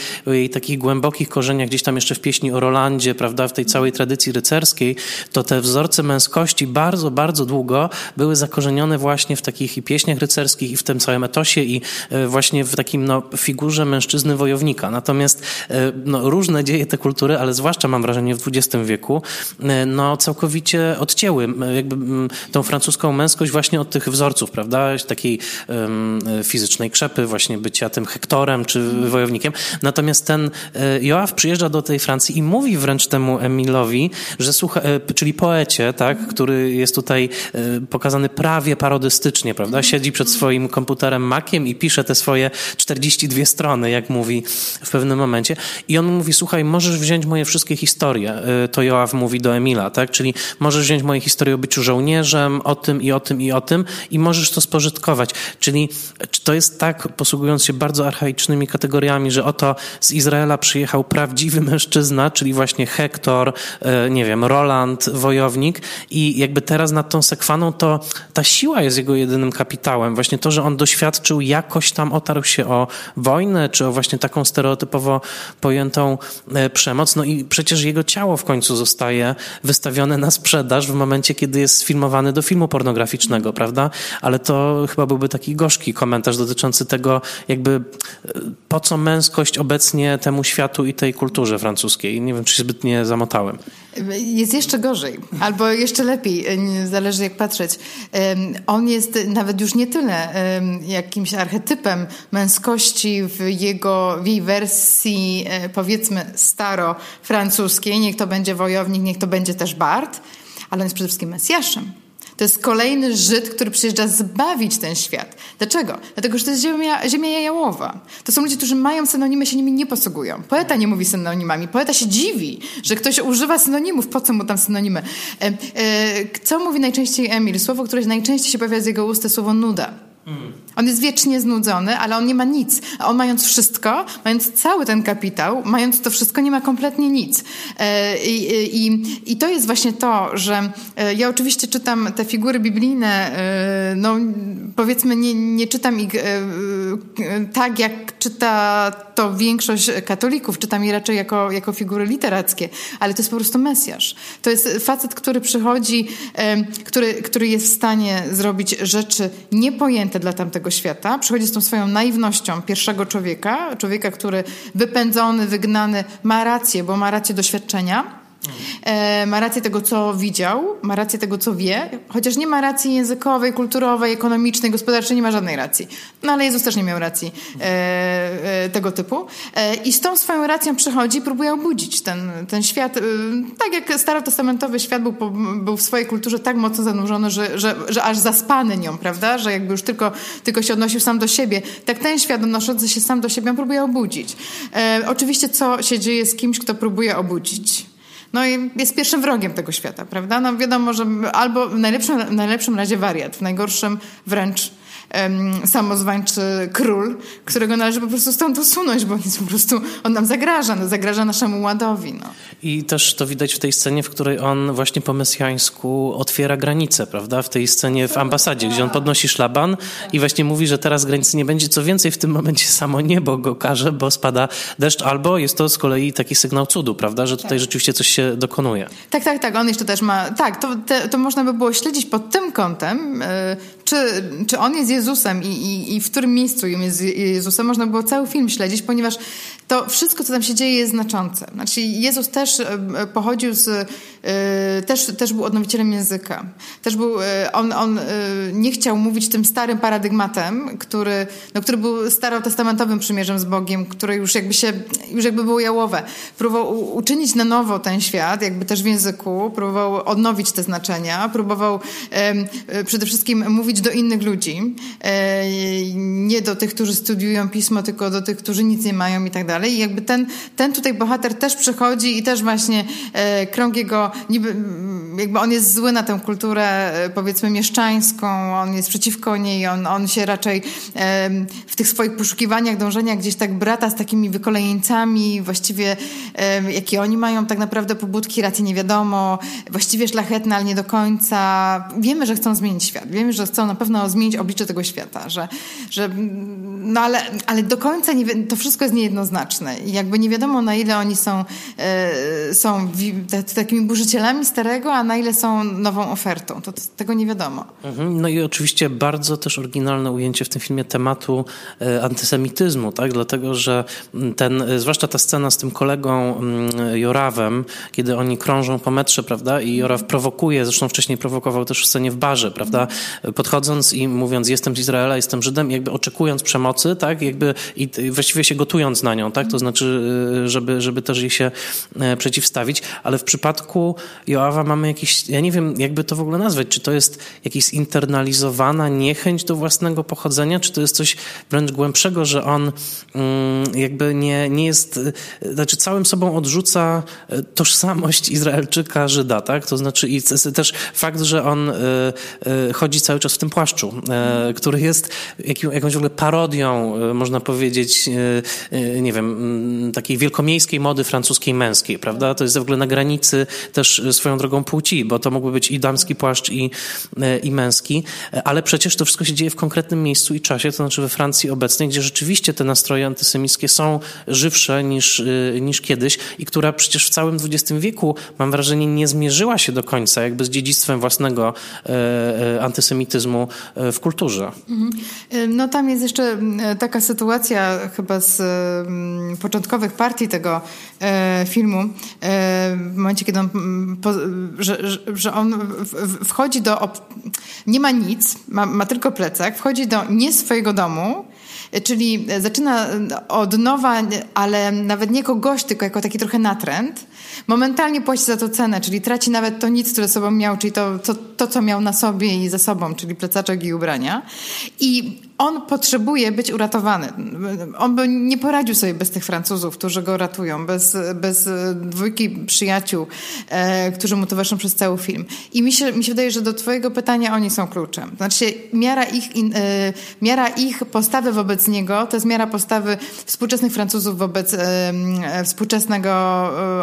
jej takich głębokich korzeniach, gdzieś tam jeszcze w pieśni o Rolandzie, prawda, w tej całej tradycji rycerskiej, to te wzorce męskości bardzo, bardzo długo były zakorzenione właśnie w takich i pieśniach rycerskich, i w tym całym etosie, i e, właśnie w takim no, figurze mężczyzny wojownika. Natomiast e, no, różne dzieje te kultury, ale zwłaszcza mam wrażenie w XX wieku, e, no, całkowicie odcięły jakby tą francuską męskość właśnie od tych wzorców, prawda, takiej um, fizycznej krzepy, właśnie bycia tym Hektorem czy wojownikiem. Natomiast ten e, Joaf przyjeżdża do tej Francji i mówi wręcz temu Emilowi, że słucha, e, czyli poecie, tak, który jest tutaj e, pokazany prawie parodystycznie, prawda? Siedzi przed swoim komputerem Maciem i pisze te swoje 42 strony, jak mówi w pewnym momencie. I on mówi, słuchaj, możesz wziąć moje wszystkie historie. To Joaf mówi do Emila, tak? Czyli możesz wziąć moje historie o byciu żołnierzem, o tym i o tym i o tym i możesz to spożytkować. Czyli czy to jest tak, posługując się bardzo archaicznymi kategoriami, że oto z Izraela Izraela przyjechał prawdziwy mężczyzna, czyli właśnie Hektor, e, nie wiem, Roland, wojownik i jakby teraz nad tą sekwaną to ta siła jest jego jedynym kapitałem. Właśnie to, że on doświadczył jakoś tam otarł się o wojnę, czy o właśnie taką stereotypowo pojętą e, przemoc. No i przecież jego ciało w końcu zostaje wystawione na sprzedaż w momencie, kiedy jest sfilmowany do filmu pornograficznego, prawda? Ale to chyba byłby taki gorzki komentarz dotyczący tego, jakby e, po co męskość obecnie temu światu i tej kulturze francuskiej. Nie wiem, czy się zbytnie zamotałem. Jest jeszcze gorzej, albo jeszcze lepiej, zależy jak patrzeć. On jest nawet już nie tyle jakimś archetypem męskości w jego, w jej wersji e, powiedzmy staro-francuskiej, niech to będzie wojownik, niech to będzie też Bart, ale on jest przede wszystkim Mesjaszem. To jest kolejny Żyd, który przyjeżdża zbawić ten świat. Dlaczego? Dlatego, że to jest ziemia, ziemia jałowa. To są ludzie, którzy mają synonimy, się nimi nie posługują. Poeta nie mówi synonimami. Poeta się dziwi, że ktoś używa synonimów. Po co mu tam synonimy? E, e, co mówi najczęściej Emil? Słowo, które najczęściej się pojawia z jego ust, to słowo nuda. On jest wiecznie znudzony, ale on nie ma nic. A on mając wszystko, mając cały ten kapitał, mając to wszystko, nie ma kompletnie nic. E, I, i, i to jest właśnie to, że e, ja oczywiście czytam te figury biblijne, e, no powiedzmy nie, nie czytam ich tak, jak czyta to większość katolików. Czytam je raczej jako, jako figury literackie, ale to jest po prostu Mesjasz. To jest facet, który przychodzi, który, który jest w stanie zrobić rzeczy niepojęte, dla tamtego świata. Przychodzi z tą swoją naiwnością pierwszego człowieka, człowieka, który wypędzony, wygnany, ma rację, bo ma rację doświadczenia E, ma rację tego, co widział, ma rację tego, co wie, chociaż nie ma racji językowej, kulturowej, ekonomicznej, gospodarczej, nie ma żadnej racji. No ale Jezus też nie miał racji e, e, tego typu. E, I z tą swoją racją przychodzi i próbuje obudzić ten, ten świat. E, tak jak starotestamentowy świat był, był w swojej kulturze tak mocno zanurzony, że, że, że aż zaspany nią, prawda? Że jakby już tylko, tylko się odnosił sam do siebie. Tak ten świat odnoszący się sam do siebie, próbuje obudzić. E, oczywiście co się dzieje z kimś, kto próbuje obudzić? No i jest pierwszym wrogiem tego świata, prawda? No wiadomo, że albo w najlepszym, w najlepszym razie wariat, w najgorszym wręcz samozwańczy król, którego należy po prostu stąd usunąć, bo on jest po prostu, on nam zagraża, no, zagraża naszemu ładowi. No. I też to widać w tej scenie, w której on właśnie po mesjańsku otwiera granice, prawda? W tej scenie w ambasadzie, gdzie on podnosi szlaban i właśnie mówi, że teraz granicy nie będzie. Co więcej, w tym momencie samo niebo go każe, bo spada deszcz, albo jest to z kolei taki sygnał cudu, prawda? Że tutaj tak. rzeczywiście coś się dokonuje. Tak, tak, tak. On jeszcze też ma... Tak, to, te, to można by było śledzić pod tym kątem, yy, czy, czy on jest Jezusem i, i, i w którym miejscu jest Jezusem. Można było cały film śledzić, ponieważ to wszystko, co tam się dzieje, jest znaczące. Znaczy, Jezus też e, pochodził z, też, też był odnowicielem języka. Też był, on, on nie chciał mówić tym starym paradygmatem, który, no, który był starotestamentowym przymierzem z Bogiem, które już jakby się, już jakby było jałowe. Próbował uczynić na nowo ten świat, jakby też w języku, próbował odnowić te znaczenia, próbował przede wszystkim mówić do innych ludzi, nie do tych, którzy studiują pismo, tylko do tych, którzy nic nie mają i tak dalej. I jakby ten, ten tutaj bohater też przychodzi i też właśnie e, krąg jego, niby, jakby on jest zły na tę kulturę, e, powiedzmy, mieszczańską, on jest przeciwko niej, on, on się raczej e, w tych swoich poszukiwaniach, dążeniach gdzieś tak brata z takimi wykolejeńcami, właściwie e, jakie oni mają tak naprawdę pobudki, racji nie wiadomo, właściwie szlachetne, ale nie do końca. Wiemy, że chcą zmienić świat, wiemy, że chcą na pewno zmienić oblicze tego świata, że, że no ale, ale do końca nie, to wszystko jest niejednoznaczne i jakby nie wiadomo na ile oni są, e, są takimi burzycielami starego, a na ile są nową ofertą. To, to, tego nie wiadomo. Mhm. No i oczywiście bardzo też oryginalne ujęcie w tym filmie tematu e, antysemityzmu, tak? Dlatego, że ten, e, zwłaszcza ta scena z tym kolegą mm, Jorawem, kiedy oni krążą po metrze, prawda? I Joraw prowokuje, zresztą wcześniej prowokował też w scenie w barze, prawda? Podchodząc i mówiąc, jestem z Izraela, jestem Żydem, jakby oczekując przemocy, tak? Jakby i właściwie się gotując na nią, tak? To znaczy, y, żeby, żeby też jej się e, przeciwstawić. Ale w przypadku Joawa mamy jakiś, ja nie wiem, jakby to w ogóle nazwać, czy to jest jakaś zinternalizowana niechęć do własnego pochodzenia, czy to jest coś wręcz głębszego, że on mm, jakby nie, nie jest, y, znaczy całym sobą odrzuca y, tożsamość Izraelczyka, Żyda, tak? To znaczy i też fakt, że on chodzi cały czas w tym płaszczu, który jest jakąś w ogóle parodią, można powiedzieć, nie wiem, mm, takiej wielkomiejskiej mody francuskiej męskiej, prawda? To jest w ogóle na granicy też swoją drogą płci, bo to mógłby być i damski płaszcz, i, i męski, ale przecież to wszystko się dzieje w konkretnym miejscu i czasie, to znaczy we Francji obecnej, gdzie rzeczywiście te nastroje antysemickie są żywsze niż, niż kiedyś i która przecież w całym XX wieku, mam wrażenie, nie zmierzyła się do końca jakby z dziedzictwem własnego e, e, antysemityzmu e, w kulturze. Mhm. No tam jest jeszcze taka sytuacja chyba z początkowych partii tego e, filmu, e, w momencie, kiedy on, że, że on wchodzi do, nie ma nic, ma, ma tylko plecak, wchodzi do nie swojego domu, czyli zaczyna od nowa, ale nawet nie jako gość, tylko jako taki trochę natręt. Momentalnie płaci za to cenę, czyli traci nawet to nic, które sobą miał, czyli to, to, to co miał na sobie i ze sobą, czyli plecaczek i ubrania. I on potrzebuje być uratowany. On by nie poradził sobie bez tych Francuzów, którzy go ratują, bez, bez dwójki przyjaciół, e, którzy mu towarzyszą przez cały film. I mi się, mi się wydaje, że do twojego pytania oni są kluczem. Znaczy miara ich, in, e, miara ich postawy wobec niego to jest miara postawy współczesnych Francuzów wobec e, współczesnego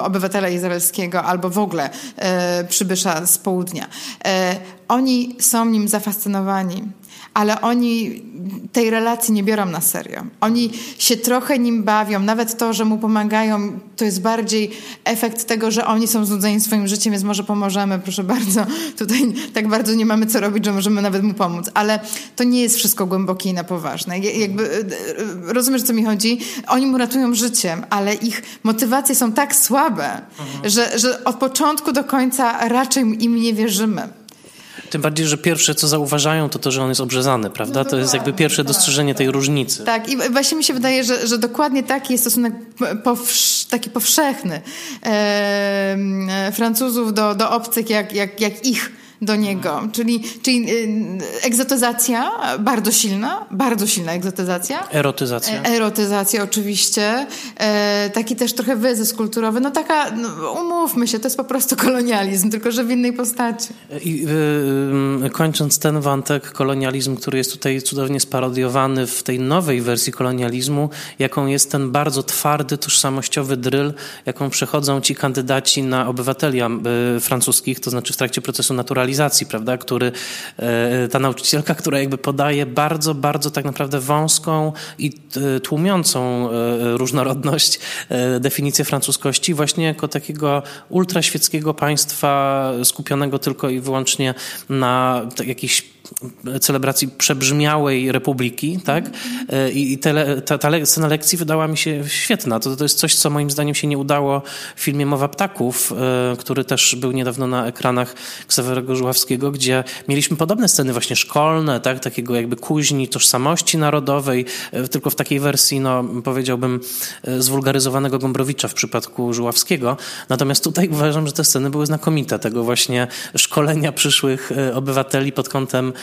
obywatela izraelskiego albo w ogóle e, przybysza z południa. E, oni są nim zafascynowani ale oni tej relacji nie biorą na serio. Oni się trochę nim bawią, nawet to, że mu pomagają, to jest bardziej efekt tego, że oni są znudzeni swoim życiem, więc może pomożemy, proszę bardzo. Tutaj tak bardzo nie mamy co robić, że możemy nawet mu pomóc, ale to nie jest wszystko głębokie i na poważne. Jakby, e, e, rozumiesz, co mi chodzi? Oni mu ratują życiem, ale ich motywacje są tak słabe, mhm. że, że od początku do końca raczej im nie wierzymy. Tym bardziej, że pierwsze, co zauważają, to to, że on jest obrzezany, prawda? No to jest jakby pierwsze tak, dostrzeżenie tej różnicy. Tak, i właśnie mi się wydaje, że, że dokładnie taki jest stosunek powsz taki powszechny e, Francuzów do, do obcych, jak, jak, jak ich do niego. Czyli, czyli y, egzotyzacja bardzo silna, bardzo silna egzotyzacja. Erotyzacja. E, erotyzacja oczywiście. E, taki też trochę wyzysk kulturowy. No taka, no, umówmy się, to jest po prostu kolonializm, tylko że w innej postaci. I y, kończąc ten wątek, kolonializm, który jest tutaj cudownie sparodiowany w tej nowej wersji kolonializmu, jaką jest ten bardzo twardy, tożsamościowy dryl, jaką przechodzą ci kandydaci na obywateli y, francuskich, to znaczy w trakcie procesu naturalizacji racjonalizacji, prawda, który, e, ta nauczycielka, która jakby podaje bardzo, bardzo tak naprawdę wąską i e, tłumiącą e, różnorodność definicję francuskości właśnie jako takiego ultraświeckiego państwa skupionego tylko i wyłącznie na jakichś celebracji przebrzmiałej republiki, tak? I, i te, ta, ta scena lekcji wydała mi się świetna. To, to jest coś, co moim zdaniem się nie udało w filmie Mowa Ptaków, który też był niedawno na ekranach Ksawerego Żuławskiego, gdzie mieliśmy podobne sceny właśnie szkolne, tak? Takiego jakby kuźni tożsamości narodowej, tylko w takiej wersji, no powiedziałbym, zwulgaryzowanego Gombrowicza w przypadku Żuławskiego. Natomiast tutaj uważam, że te sceny były znakomite, tego właśnie szkolenia przyszłych e, obywateli pod kątem e, e,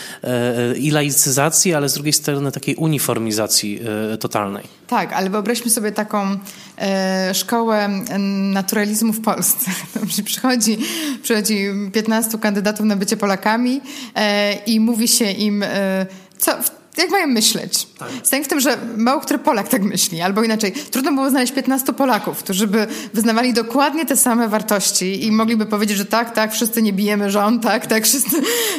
i laicyzacji, ale z drugiej strony takiej uniformizacji totalnej. Tak, ale wyobraźmy sobie taką e, szkołę naturalizmu w Polsce. Przychodzi, przychodzi 15 kandydatów na bycie Polakami e, i mówi się im, e, co jak mają myśleć? Tak. Zdanie w tym, że mało który Polak tak myśli, albo inaczej. Trudno było znaleźć 15 Polaków, którzy by wyznawali dokładnie te same wartości i mogliby powiedzieć, że tak, tak, wszyscy nie bijemy żon, tak, tak, wszyscy.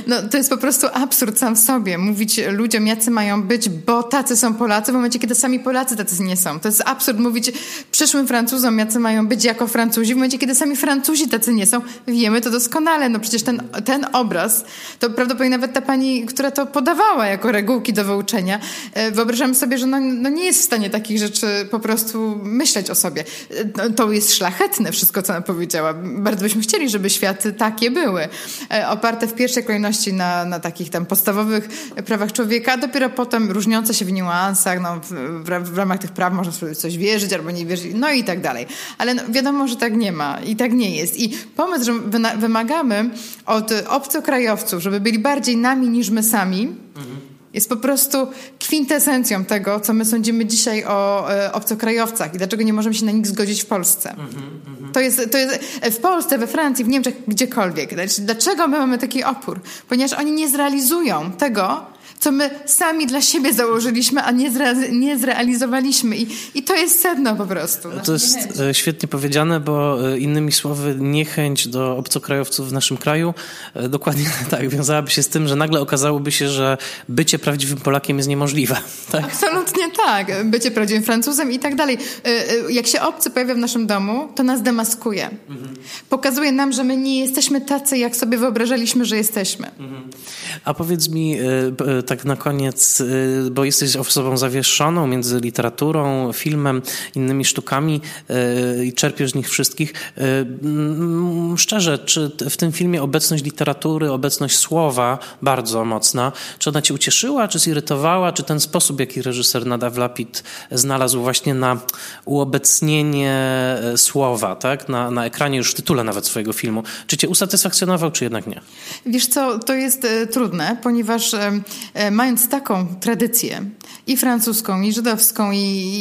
No, to jest po prostu absurd sam w sobie. Mówić ludziom, jacy mają być, bo tacy są Polacy, w momencie, kiedy sami Polacy tacy nie są. To jest absurd mówić przyszłym Francuzom, jacy mają być jako Francuzi, w momencie, kiedy sami Francuzi tacy nie są. Wiemy to doskonale. No przecież ten, ten obraz, to prawdopodobnie nawet ta pani, która to podawała jako regułki do wyuczenia, e, wyobrażam sobie, że no, no, nie jest w stanie takich rzeczy po prostu myśleć o sobie. E, to jest szlachetne wszystko, co ona powiedziała. Bardzo byśmy chcieli, żeby światy takie były. E, oparte w pierwszej kolejności na, na takich tam podstawowych prawach człowieka, a dopiero potem różniące się w niuansach, no, w, w, w ramach tych praw można sobie coś wierzyć albo nie wierzyć, no i tak dalej. Ale no, wiadomo, że tak nie ma i tak nie jest. I pomysł, że wymagamy od obcokrajowców, żeby byli bardziej nami niż my sami, mhm jest po prostu kwintesencją tego, co my sądzimy dzisiaj o e, obcokrajowcach i dlaczego nie możemy się na nich zgodzić w Polsce. Mm -hmm. To, jest, to jest w Polsce, we Francji, w Niemczech, gdziekolwiek. Dlaczego my mamy taki opór? Ponieważ oni nie zrealizują tego, co my sami dla siebie założyliśmy, a nie, zre, nie zrealizowaliśmy. I, I to jest sedno po prostu. To jest niechęć. E, świetnie powiedziane, bo e, innymi słowy, niechęć do obcokrajowców w naszym kraju e, dokładnie tak wiązałaby się z tym, że nagle okazałoby się, że bycie prawdziwym Polakiem jest niemożliwe. Tak? Absolutnie tak. Bycie prawdziwym Francuzem i tak dalej. Jak się obcy pojawia w naszym domu, to nas demaskuje. Mhm. Pokazuje nam, że my nie jesteśmy tacy, jak sobie wyobrażaliśmy, że jesteśmy. Mhm. A powiedz mi, tak na koniec, y, bo jesteś osobą zawieszoną między literaturą, filmem, innymi sztukami y, i czerpiesz z nich wszystkich. Y, szczerze, czy w tym filmie obecność literatury, obecność słowa bardzo mocna, czy ona cię ucieszyła, czy zirytowała, czy ten sposób, jaki reżyser Nadav Lapid znalazł właśnie na uobecnienie słowa, tak? Na, na ekranie, już w tytule nawet swojego filmu, czy cię usatysfakcjonował, czy jednak nie? Wiesz co, to jest trudne, ponieważ mając taką tradycję i francuską, i żydowską, i,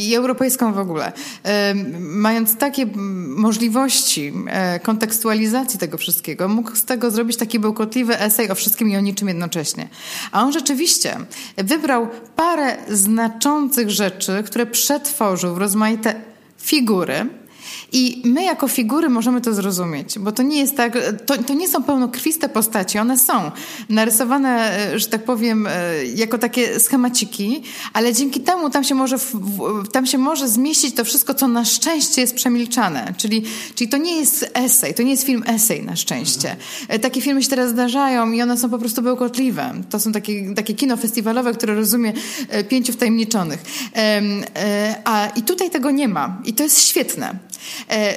i europejską w ogóle, e, mając takie możliwości e, kontekstualizacji tego wszystkiego, mógł z tego zrobić taki bełkotliwy esej o wszystkim i o niczym jednocześnie. A on rzeczywiście wybrał parę znaczących rzeczy, które przetworzył w rozmaite figury, i my jako figury możemy to zrozumieć, bo to nie jest tak, to, to nie są pełnokrwiste postaci, one są narysowane, e, że tak powiem, e, jako takie schemaciki, ale dzięki temu tam się może, tam się może zmieścić to wszystko, co na szczęście jest przemilczane. Czyli, czyli to nie jest esej, to nie jest film esej na szczęście. Mhm. Takie filmy się teraz zdarzają i one są po prostu bełkotliwe. To są takie, takie kino festiwalowe, które rozumie pięciu wtajemniczonych. A, I tutaj tego nie ma. I to jest świetne. E,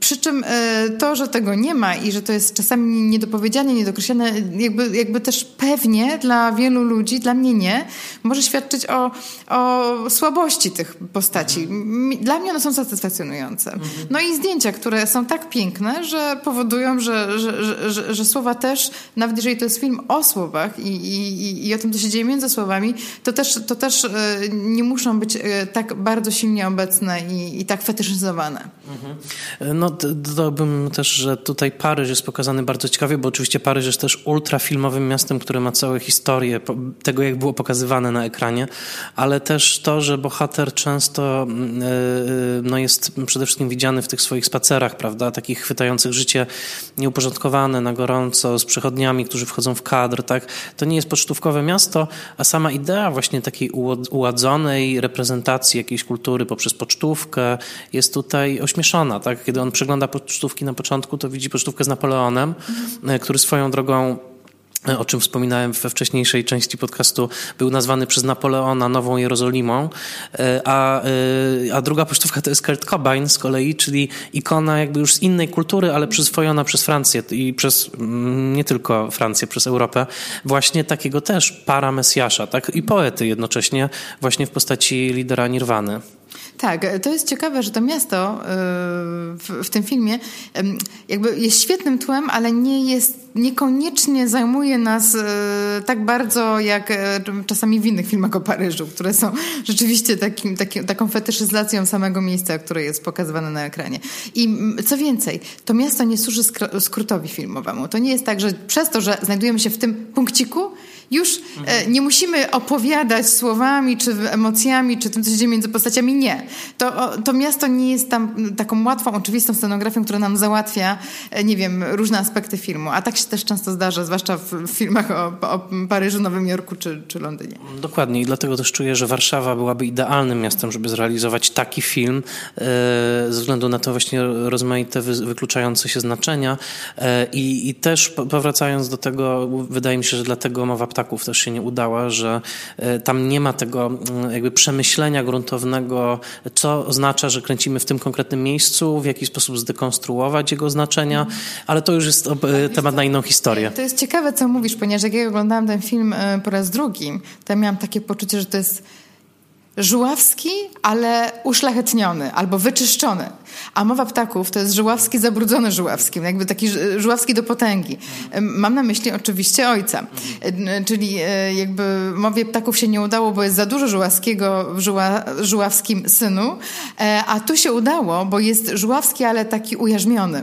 przy czym e, to, że tego nie ma i że to jest czasami niedopowiedziane, niedokreślone, jakby, jakby też pewnie dla wielu ludzi, dla mnie nie, może świadczyć o, o słabości tych postaci. Dla mnie one są satysfakcjonujące. Mhm. No i zdjęcia, które są tak piękne, że powodują, że, że, że, że, słowa też, nawet jeżeli to jest film o słowach i, i, i o tym, co się dzieje między słowami, to też, to też e, nie muszą być tak bardzo silnie obecne i, i tak fetyszyzowane. Mhm. No dodałbym też, że tutaj Paryż jest pokazany bardzo ciekawie, bo oczywiście Paryż jest też ultrafilmowym miastem, które ma całą historię tego, jak było pokazywane na ekranie, ale też to, że bohater często e, no, jest przede wszystkim widziany w tych swoich spacerach, prawda, takich chwytających życie nieuporządkowane, na gorąco, z przechodniami, którzy wchodzą w kadr, tak. To nie jest pocztówkowe miasto, a sama idea właśnie takiej uładzonej reprezentacji jakiejś kultury poprzez pocztówkę jest tutaj ośmieszona zmieszana, tak? Kiedy on przegląda pocztówki na początku, to widzi pocztówkę z Napoleonem, mhm. który swoją drogą o czym wspominałem we wcześniejszej części podcastu, był nazwany przez Napoleona Nową Jerozolimą, e, a, e, a druga pocztówka to jest Kurt Cobain z kolei, czyli ikona jakby już z innej kultury, ale przyswojona przez Francję i przez mm, nie tylko Francję, przez Europę, właśnie takiego też para Mesjasza, tak i poety jednocześnie, właśnie w postaci lidera Nirwany. Tak, to jest ciekawe, że to miasto y, w, w, tym filmie jakby jest świetnym tłem, ale nie jest, niekoniecznie zajmuje nas y, tak bardzo jak e, czasami w innych filmach o Paryżu, które są rzeczywiście takim, takim, taką fetyszyzacją samego miejsca, które jest pokazywane na ekranie. I co więcej, to miasto nie służy skrótowi filmowemu. To nie jest tak, że przez to, że znajdujemy się w tym punkciku, już e, nie musimy opowiadać słowami, czy emocjami, czy tym, co się dzieje między postaciami. Nie. To, to miasto nie jest tam taką łatwą, oczywistą scenografią, która nam załatwia, e, nie wiem, różne aspekty filmu. A tak się też często zdarza, zwłaszcza w filmach o, o Paryżu, Nowym Jorku czy, czy Londynie. Dokładnie i dlatego też czuję, że Warszawa byłaby idealnym miastem, żeby zrealizować taki film e, ze względu na to właśnie rozmaite wykluczające się znaczenia i, i też powracając do tego, wydaje mi się, że dlatego mowa ptaków też się nie udała, że e, tam nie ma tego mm, jakby przemyślenia gruntownego, co oznacza, że kręcimy w tym konkretnym miejscu, w jaki sposób zdekonstruować jego znaczenia, ale to już jest e, temat na inną historię. To jest ciekawe, co mówisz, ponieważ jak ja oglądałam ten film e, po raz drugi, to miałam takie poczucie, że to jest żuławski, ale uszlachetniony albo wyczyszczony. A mowa ptaków to jest żuławski zabrudzony żuławskim, jakby taki żuławski do potęgi. Mam na myśli oczywiście ojca. Czyli e, jakby mowie ptaków się nie udało, bo jest za dużo żuławskiego w żuła, żuławskim synu, e, a tu się udało, bo jest żuławski, ale taki ujarzmiony.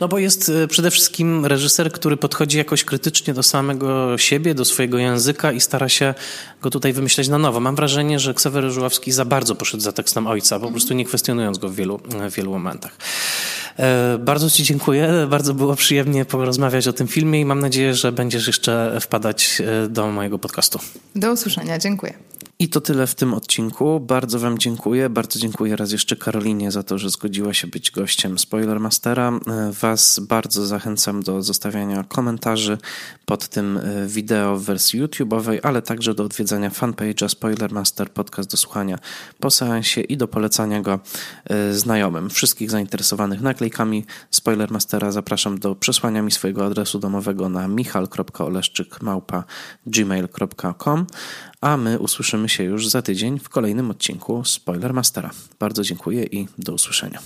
No bo jest e, przede wszystkim reżyser, który podchodzi jakoś krytycznie do samego siebie, do swojego języka i stara się go tutaj wymyśleć na nowo. Mam wrażenie, że Ksawery Żuławski za bardzo poszedł za tekstem ojca, po prostu nie kwestionując go w wielu, w wielu momentach. E, bardzo Ci dziękuję. Bardzo było przyjemnie porozmawiać o tym filmie i mam nadzieję, że będziesz jeszcze wpadać e, do mojego podcastu. Do usłyszenia. Dziękuję. I to tyle w tym odcinku. Bardzo Wam dziękuję. Bardzo dziękuję raz jeszcze Karolinie za to, że zgodziła się być gościem Spoilermastera. Was bardzo zachęcam do zostawiania komentarzy pod tym e, wideo w wersji YouTube'owej, ale także do odwiedzania fanpage'a Spoilermaster Podcast do słuchania po seansie i do polecania go e, znajomym. Wszystkich zainteresowanych naklejkami Spoilermastera zapraszam do przesłania mi swojego adresu domowego na michal.oleszczyk.gmail.com a my usłyszymy się już za tydzień w kolejnym odcinku Spoiler Mastera. Bardzo dziękuję i do usłyszenia.